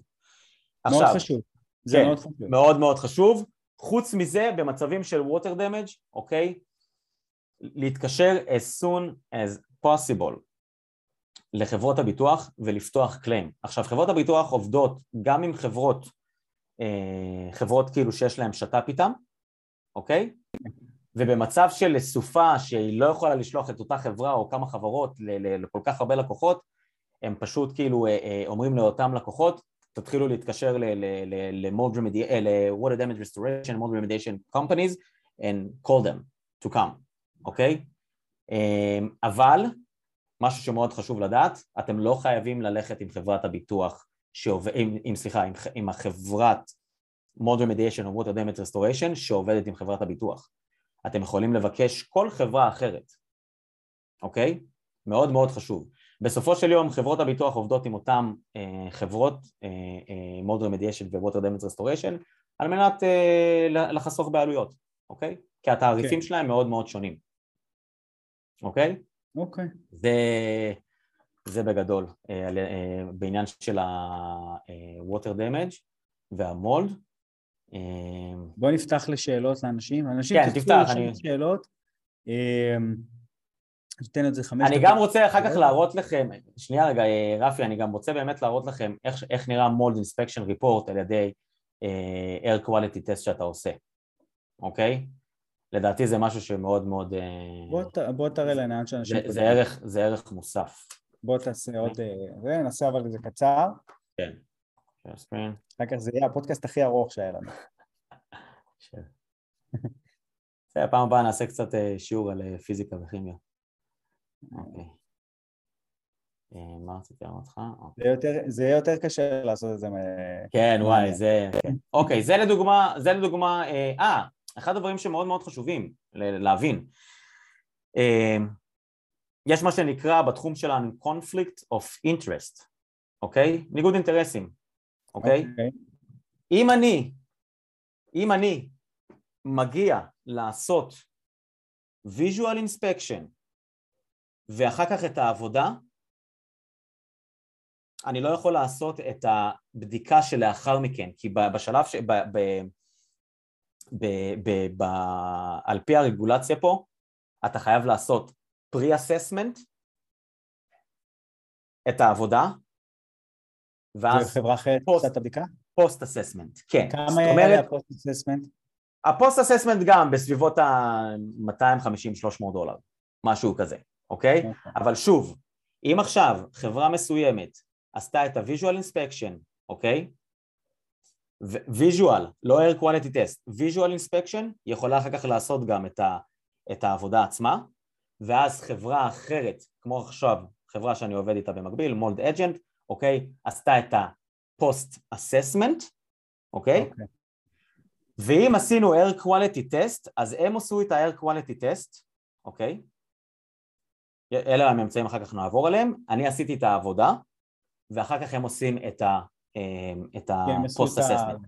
מאוד עכשיו, חשוב, זה כן, מאוד חשוב. מאוד מאוד חשוב. חוץ מזה, במצבים של water damage, אוקיי? להתקשר as soon as possible לחברות הביטוח ולפתוח קליים. עכשיו, חברות הביטוח עובדות גם עם חברות, אה, חברות כאילו שיש להן שת"פ איתן, אוקיי? ובמצב של סופה שהיא לא יכולה לשלוח את אותה חברה או כמה חברות לכל כך הרבה לקוחות, הם פשוט כאילו אה, אה, אומרים לאותם לקוחות, תתחילו להתקשר ל-Mold water damage restoration, mold remediation companies and call them to come, אוקיי? אמ, אבל משהו שמאוד חשוב לדעת, אתם לא חייבים ללכת עם חברת הביטוח, שעובד, עם, עם, סליחה, עם, עם החברת mold remediation או water damage restoration שעובדת עם חברת הביטוח. אתם יכולים לבקש כל חברה אחרת, אוקיי? מאוד מאוד חשוב. בסופו של יום חברות הביטוח עובדות עם אותן אה, חברות, אה, מוד רמדיאשן ו-Water Damage Restoration, על מנת אה, לחסוך בעלויות, אוקיי? כי התעריפים okay. כן. שלהם מאוד מאוד שונים, אוקיי? אוקיי. זה, זה בגדול, אה, אה, בעניין של ה-Water אה, Damage והמולד. אה, בוא נפתח לשאלות לאנשים. אנשים כן, תפתח, אני... שאלות. אה, ניתן את זה חמש אני גם רוצה אחר כך להראות לכם, שנייה רגע אה, רפי, אני גם רוצה באמת להראות לכם איך, איך נראה מולד אינספקשן ריפורט על ידי uh, air quality test שאתה עושה, אוקיי? לדעתי זה משהו שמאוד מאוד... Uh, בוא, ת, בוא תראה לעניין שאנשים... זה, זה, ערך, זה ערך מוסף. בוא תעשה עוד... זה, נעשה אבל זה קצר. כן. אחר כך זה יהיה הפודקאסט הכי ארוך שהיה לנו. זה הפעם הבאה נעשה קצת שיעור על פיזיקה וכימיה. אוקיי. מה רציתי לומר לך? זה יהיה יותר קשה לעשות את זה. כן, וואי, זה... אוקיי, זה לדוגמה, זה לדוגמה, אה, אה, אחד הדברים שמאוד מאוד חשובים להבין. יש מה שנקרא בתחום שלנו conflict of interest, אוקיי? ניגוד אינטרסים, אוקיי? אוקיי. אם אני, אם אני מגיע לעשות visual inspection ואחר כך את העבודה, אני לא יכול לעשות את הבדיקה שלאחר מכן, כי בשלב, ש... ב... ב... ב... ב... ב... על פי הרגולציה פה, אתה חייב לעשות pre-assessment, את העבודה, ואז... חברה אחרת עושה את הבדיקה? post-assessment, כן. כמה יעלה ה post-assessment? ה post-assessment גם בסביבות ה-250-300 דולר, משהו כזה. אוקיי? Okay. אבל שוב, אם עכשיו חברה מסוימת עשתה את ה-visual inspection, אוקיי? visual, לא air quality test, visual inspection יכולה אחר כך לעשות גם את, ה, את העבודה עצמה, ואז חברה אחרת, כמו עכשיו חברה שאני עובד איתה במקביל, מולד אג'נט, אוקיי? עשתה את ה-post assessment, אוקיי? Okay. אוקיי. ואם עשינו air quality test, אז הם עשו את ה-air quality test, אוקיי? אלה הממצאים אחר כך נעבור עליהם, אני עשיתי את העבודה ואחר כך הם עושים את ה post assessment.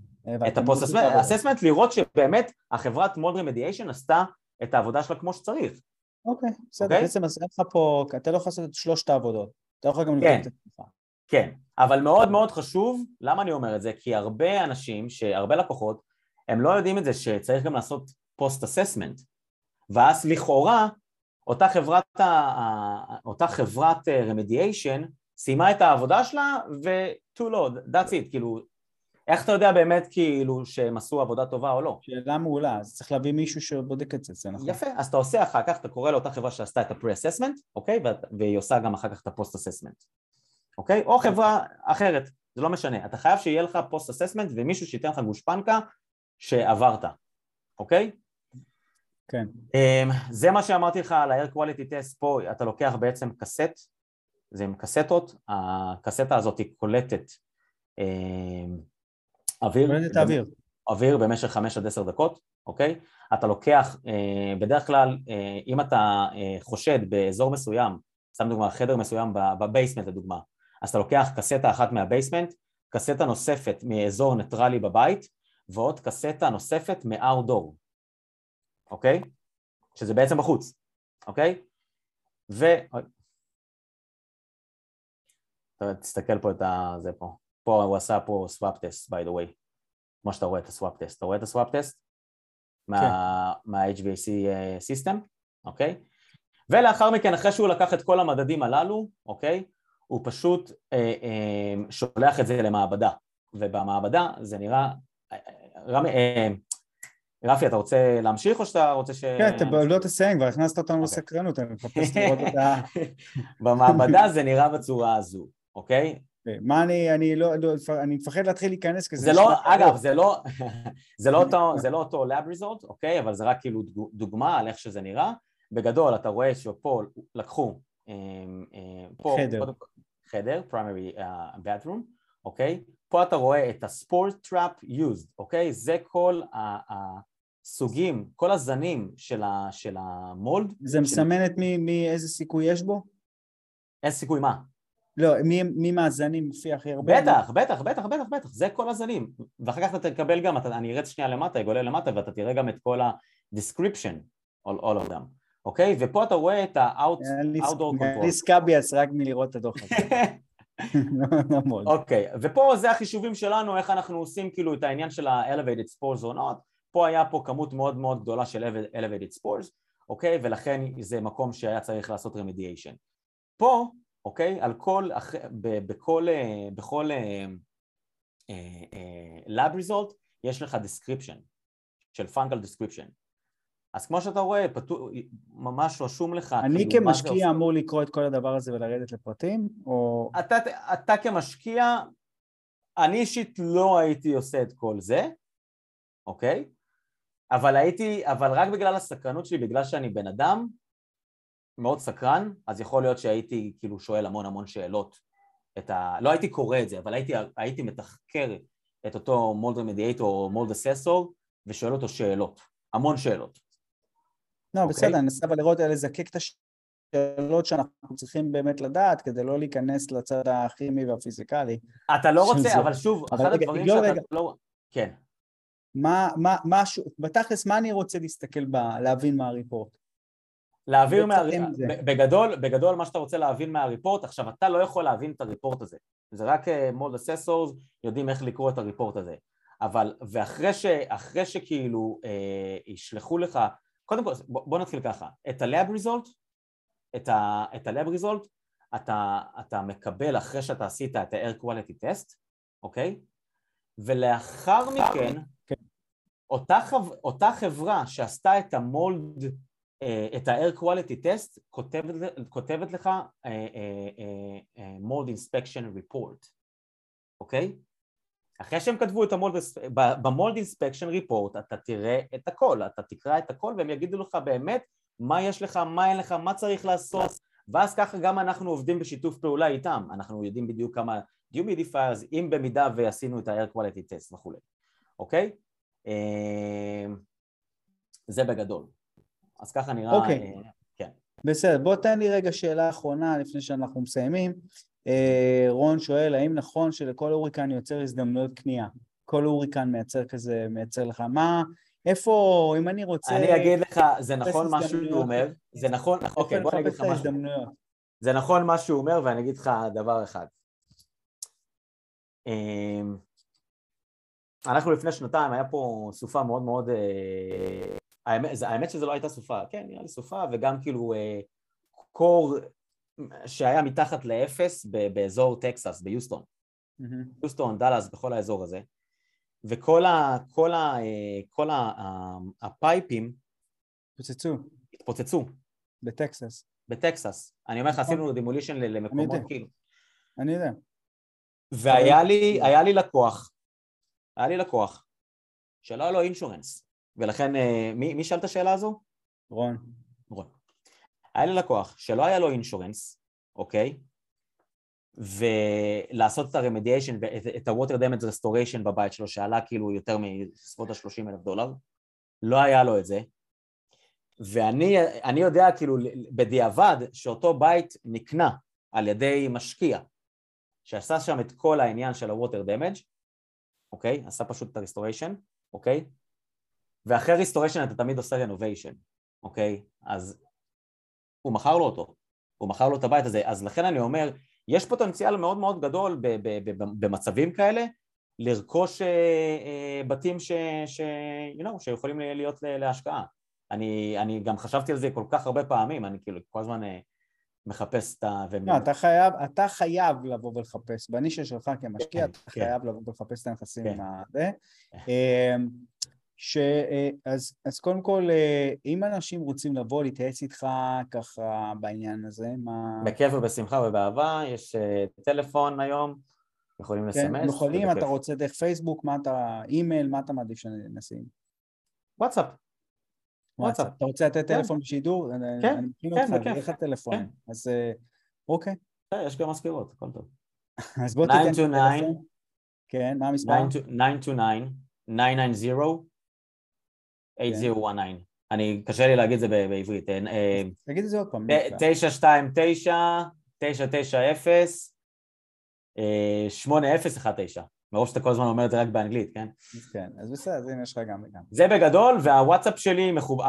את ה post assessment, לראות שבאמת החברת mold remediation עשתה את העבודה שלה כמו שצריך. אוקיי, בסדר, אוקיי? בעצם אז אין לך פה, אתה לא יכול לעשות את שלושת העבודות, אתה לא יכול גם לבדוק את עצמך. כן, אבל מאוד מאוד חשוב, למה אני אומר את זה? כי הרבה אנשים, הרבה לקוחות, הם לא יודעים את זה שצריך גם לעשות post assessment, ואז לכאורה אותה חברת, אותה חברת רמדיאשן סיימה את העבודה שלה ו-to load, that's it, כאילו, איך אתה יודע באמת כאילו שהם עשו עבודה טובה או לא? שאלה מעולה, אז צריך להביא מישהו שבודק את זה, זה נכון. יפה, אז אתה עושה אחר כך, אתה קורא לאותה חברה שעשתה את ה-pre-assessment, אוקיי? והיא עושה גם אחר כך את ה-post-assessment, אוקיי? או חברה אחרת, זה לא משנה, אתה חייב שיהיה לך post-assessment ומישהו שייתן לך גושפנקה שעברת, אוקיי? כן. אמ, זה מה שאמרתי לך על ה-air quality test פה, אתה לוקח בעצם קסט, זה עם קסטות, הקסטה הזאת היא קולטת אמ, אוויר. קולטת אוויר. אוויר במשך חמש עד עשר דקות, אוקיי? אתה לוקח, אה, בדרך כלל, אה, אם אתה אה, חושד באזור מסוים, סתם דוגמא, חדר מסוים ב basement לדוגמה, אז אתה לוקח קסטה אחת מה basement, קסטה נוספת מאזור ניטרלי בבית, ועוד קסטה נוספת מ outdoor, אוקיי? שזה בעצם בחוץ, אוקיי? ו... תסתכל פה את ה... זה פה. פה הוא עשה פה swab test, by the way. כמו שאתה רואה את ה swab test. אתה רואה את ה swab test? מה-HVAC system, אוקיי? ולאחר מכן, אחרי שהוא לקח את כל המדדים הללו, אוקיי? הוא פשוט אה, אה, שולח את זה למעבדה, ובמעבדה זה נראה... אה, רמי, אה, רפי, אתה רוצה להמשיך או שאתה רוצה ש... כן, אתה לא תסיים, כבר הכנסת אותנו. אוקיי. לסקרנות, אני מחפש לראות את ה... במעבדה זה נראה בצורה הזו, אוקיי? מה אני, אני לא, לא, אני מפחד להתחיל להיכנס כזה... זה לא, אגב, זה לא, זה לא אותו, זה לא אותו lab result, אוקיי? אבל זה רק כאילו דוגמה על איך שזה נראה. בגדול, אתה רואה שפה לקחו, אמ, אמ, פה, חדר, חדר, primary uh, אוקיי? פה אתה רואה את ה-sport trap used, אוקיי? זה כל הסוגים, כל הזנים של, ה, של המולד. זה מסמן את מי, מי, איזה סיכוי יש בו? איזה סיכוי מה? לא, מי, מי מהזנים מופיע הכי הרבה? בטח, בטח, בטח, בטח, בטח, זה כל הזנים. ואחר כך אתה תקבל גם, אתה, אני ארץ שנייה למטה, אגולל למטה, ואתה תראה גם את כל ה-description, all, all of them, אוקיי? ופה אתה רואה את ה-outdoor control. אני סקאביאס רק מלראות את הדוח הזה. אוקיי, ופה זה החישובים שלנו, איך אנחנו עושים כאילו את העניין של ה-elevated spores or not. פה היה פה כמות מאוד מאוד גדולה של elevated spores, אוקיי? ולכן זה מקום שהיה צריך לעשות remediation. פה אוקיי? על כל, בכל, אה, בכל אה, אה, lab result יש לך description של fungal description. אז כמו שאתה רואה, פתו, ממש רשום לך... אני כאילו כמשקיע אמור לקרוא את כל הדבר הזה ולרדת לפרטים, או... אתה, אתה כמשקיע, אני אישית לא הייתי עושה את כל זה, אוקיי? אבל הייתי, אבל רק בגלל הסקרנות שלי, בגלל שאני בן אדם, מאוד סקרן, אז יכול להיות שהייתי כאילו שואל המון המון שאלות. את ה... לא הייתי קורא את זה, אבל הייתי, הייתי מתחקר את אותו מולד רמדיאטור או מולד אססור ושואל אותו שאלות, המון שאלות. לא, okay? אוקיי? בסדר, אני אנסה אבל לראות, לזקק את השאלות שאנחנו צריכים באמת לדעת כדי לא להיכנס לצד הכימי והפיזיקלי. אתה לא רוצה, זה. אבל שוב, אבל אחד רגע, הדברים שאתה רגע. לא... כן. מה, מה, משהו, בתכלס, מה אני רוצה להסתכל ב... להבין מהריפורט? להעביר מה... בגדול, בגדול מה שאתה רוצה להבין מהריפורט, עכשיו אתה לא יכול להבין את הריפורט הזה, זה רק מוד uh, אססורס יודעים איך לקרוא את הריפורט הזה, אבל ואחרי ש, שכאילו אה, ישלחו לך, קודם כל בוא, בוא נתחיל ככה, את ה-lab result, את ה-lab result אתה, אתה מקבל אחרי שאתה עשית את ה-air quality test, אוקיי? ולאחר מכן, כן. אותה, חב, אותה חברה שעשתה את המולד אה, את ה-air quality test כותבת, כותבת לך uh, uh, uh, mold inspection report, אוקיי? אחרי שהם כתבו את המולד, במולד אינספקשן ריפורט אתה תראה את הכל, אתה תקרא את הכל והם יגידו לך באמת מה יש לך, מה אין לך, מה צריך לעשות ואז ככה גם אנחנו עובדים בשיתוף פעולה איתם, אנחנו יודעים בדיוק כמה dehumidifiers, אם במידה ועשינו את ה-air quality test וכולי, אוקיי? זה בגדול. אז ככה נראה... אוקיי. אה, כן. בסדר, בוא תן לי רגע שאלה אחרונה לפני שאנחנו מסיימים. אה, רון שואל, האם נכון שלכל הוריקן יוצר הזדמנויות קנייה? כל הוריקן מייצר כזה, מייצר לך מה... איפה, אם אני רוצה... אני אגיד לך, זה נכון מה שהוא אומר, זה נכון, אוקיי, בוא נגיד לך משהו. זה נכון מה שהוא אומר, ואני אגיד לך דבר אחד. אנחנו לפני שנתיים, היה פה סופה מאוד מאוד אה, האמת, האמת שזה לא הייתה סופה, כן, נראה לי סופה, וגם כאילו אה, קור שהיה מתחת לאפס באזור טקסס, ביוסטון. Mm-hmm. יוסטון, דאלאס, בכל האזור הזה. וכל ה, כל ה, אה, כל ה, ה, הפייפים התפוצצו. התפוצצו. בטקסס. בטקסס. אני אומר לך, נכון. עשינו דימולישן למקומות כאילו. אני יודע. והיה לי, לי לקוח, היה לי לקוח, שלא היה לו אינשורנס, ולכן, אה, מי, מי שאל את השאלה הזו? רון. רון. היה לי לקוח שלא היה לו אינשורנס, אוקיי? ולעשות את הרמדיאשן, את ה-water damage restoration בבית שלו, שעלה כאילו יותר מסביבות ה-30 אלף דולר, לא היה לו את זה, ואני יודע כאילו בדיעבד שאותו בית נקנה על ידי משקיע שעשה שם את כל העניין של ה-water damage, אוקיי? עשה פשוט את ה-restoration, אוקיי? ואחרי restoration אתה תמיד עושה renovation, אוקיי? אז הוא מכר לו אותו, הוא מכר לו את הבית הזה, אז לכן אני אומר, יש פוטנציאל מאוד מאוד גדול במצבים כאלה לרכוש אה, אה, בתים ש, ש, you know, שיכולים להיות להשקעה. אני, אני גם חשבתי על זה כל כך הרבה פעמים, אני כאילו כל הזמן אה, מחפש את ה... לא, אתה חייב, אתה חייב לבוא ולחפש, בנישה שלך כמשקיע, כן, אתה כן. חייב לבוא ולחפש את הנכסים כן. עם הזה. אמ, ש... אז, אז קודם כל, אם אנשים רוצים לבוא להתייעץ איתך ככה בעניין הזה, מה... בכיף ובשמחה ובאהבה, יש טלפון היום, יכולים לסמס. כן, יכולים, אתה רוצה דרך פייסבוק, מה אתה, אימייל, מה אתה מעדיף שנשים? וואטסאפ. וואטסאפ. אתה רוצה לתת כן. טלפון בשידור? כן, אני מכיר כן, אותך, איך הטלפון. כן. אז אה, אוקיי. אה, יש גם מזכירות, הכל טוב. אז בוא תיתן טלפון. כן, מה המספר? 929-990-8019. אני, קשה לי להגיד את זה בעברית. אה, תגיד את זה עוד פעם. 929-8019. מרוב שאתה כל הזמן אומר את זה רק באנגלית, כן? כן, אז בסדר, אז הנה יש לך גם וגם. זה בגדול, והוואטסאפ שלי, מחוב...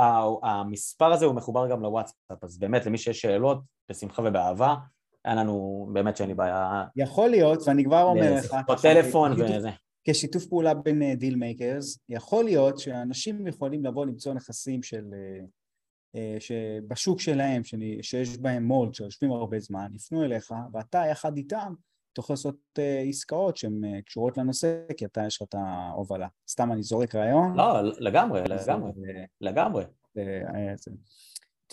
המספר הזה הוא מחובר גם לוואטסאפ, אז באמת למי שיש שאלות, בשמחה ובאהבה, אין לנו, באמת שאין לי בעיה. יכול להיות, ואני כבר אומר לך, או טלפון וזה. כשיתוף פעולה בין Deal אה, Makers, יכול להיות שאנשים יכולים לבוא למצוא נכסים של... אה, שבשוק שלהם, שיש בהם מולד, שיושבים הרבה זמן, יפנו אליך, ואתה יחד איתם אתה יכול לעשות אה, עסקאות שהן אה, קשורות לנושא, כי אתה יש לך את ההובלה. סתם אני זורק רעיון. לא, לגמרי, לגמרי, לגמרי.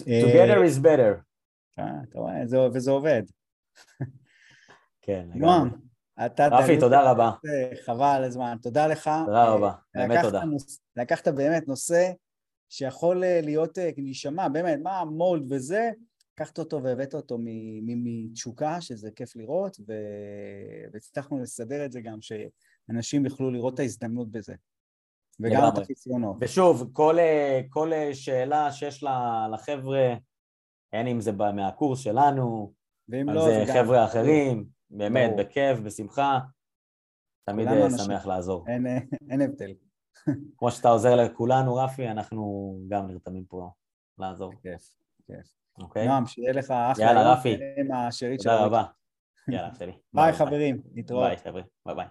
Together is better. אתה רואה, וזה עובד. כן, לגמרי. נועם, אתה... רפי, תודה רבה. חבל על הזמן, תודה לך. תודה רבה, באמת תודה. לקחת באמת נושא שיכול להיות, להישמע, באמת, מה המולד וזה, לקחת אותו והבאת אותו מתשוקה, שזה כיף לראות, ו... והצלחנו לסדר את זה גם, שאנשים יוכלו לראות את ההזדמנות בזה. וגם את החסיונות. ושוב, כל, כל שאלה שיש לחבר'ה, אין אם זה מהקורס שלנו, ואם לא, זה חבר'ה אחרים, באמת, לא. בכיף, בשמחה, תמיד שמח לעזור. אין, אין הבדל. כמו שאתה עוזר לכולנו, רפי, אנחנו גם נרתמים פה לעזור. כיף, כיף. אוקיי. נועם, שיהיה לך אחלה. יאללה, רפי. תודה רבה. יאללה, שלי. ביי, חברים. נתראות. ביי, חבר'ה. ביי ביי.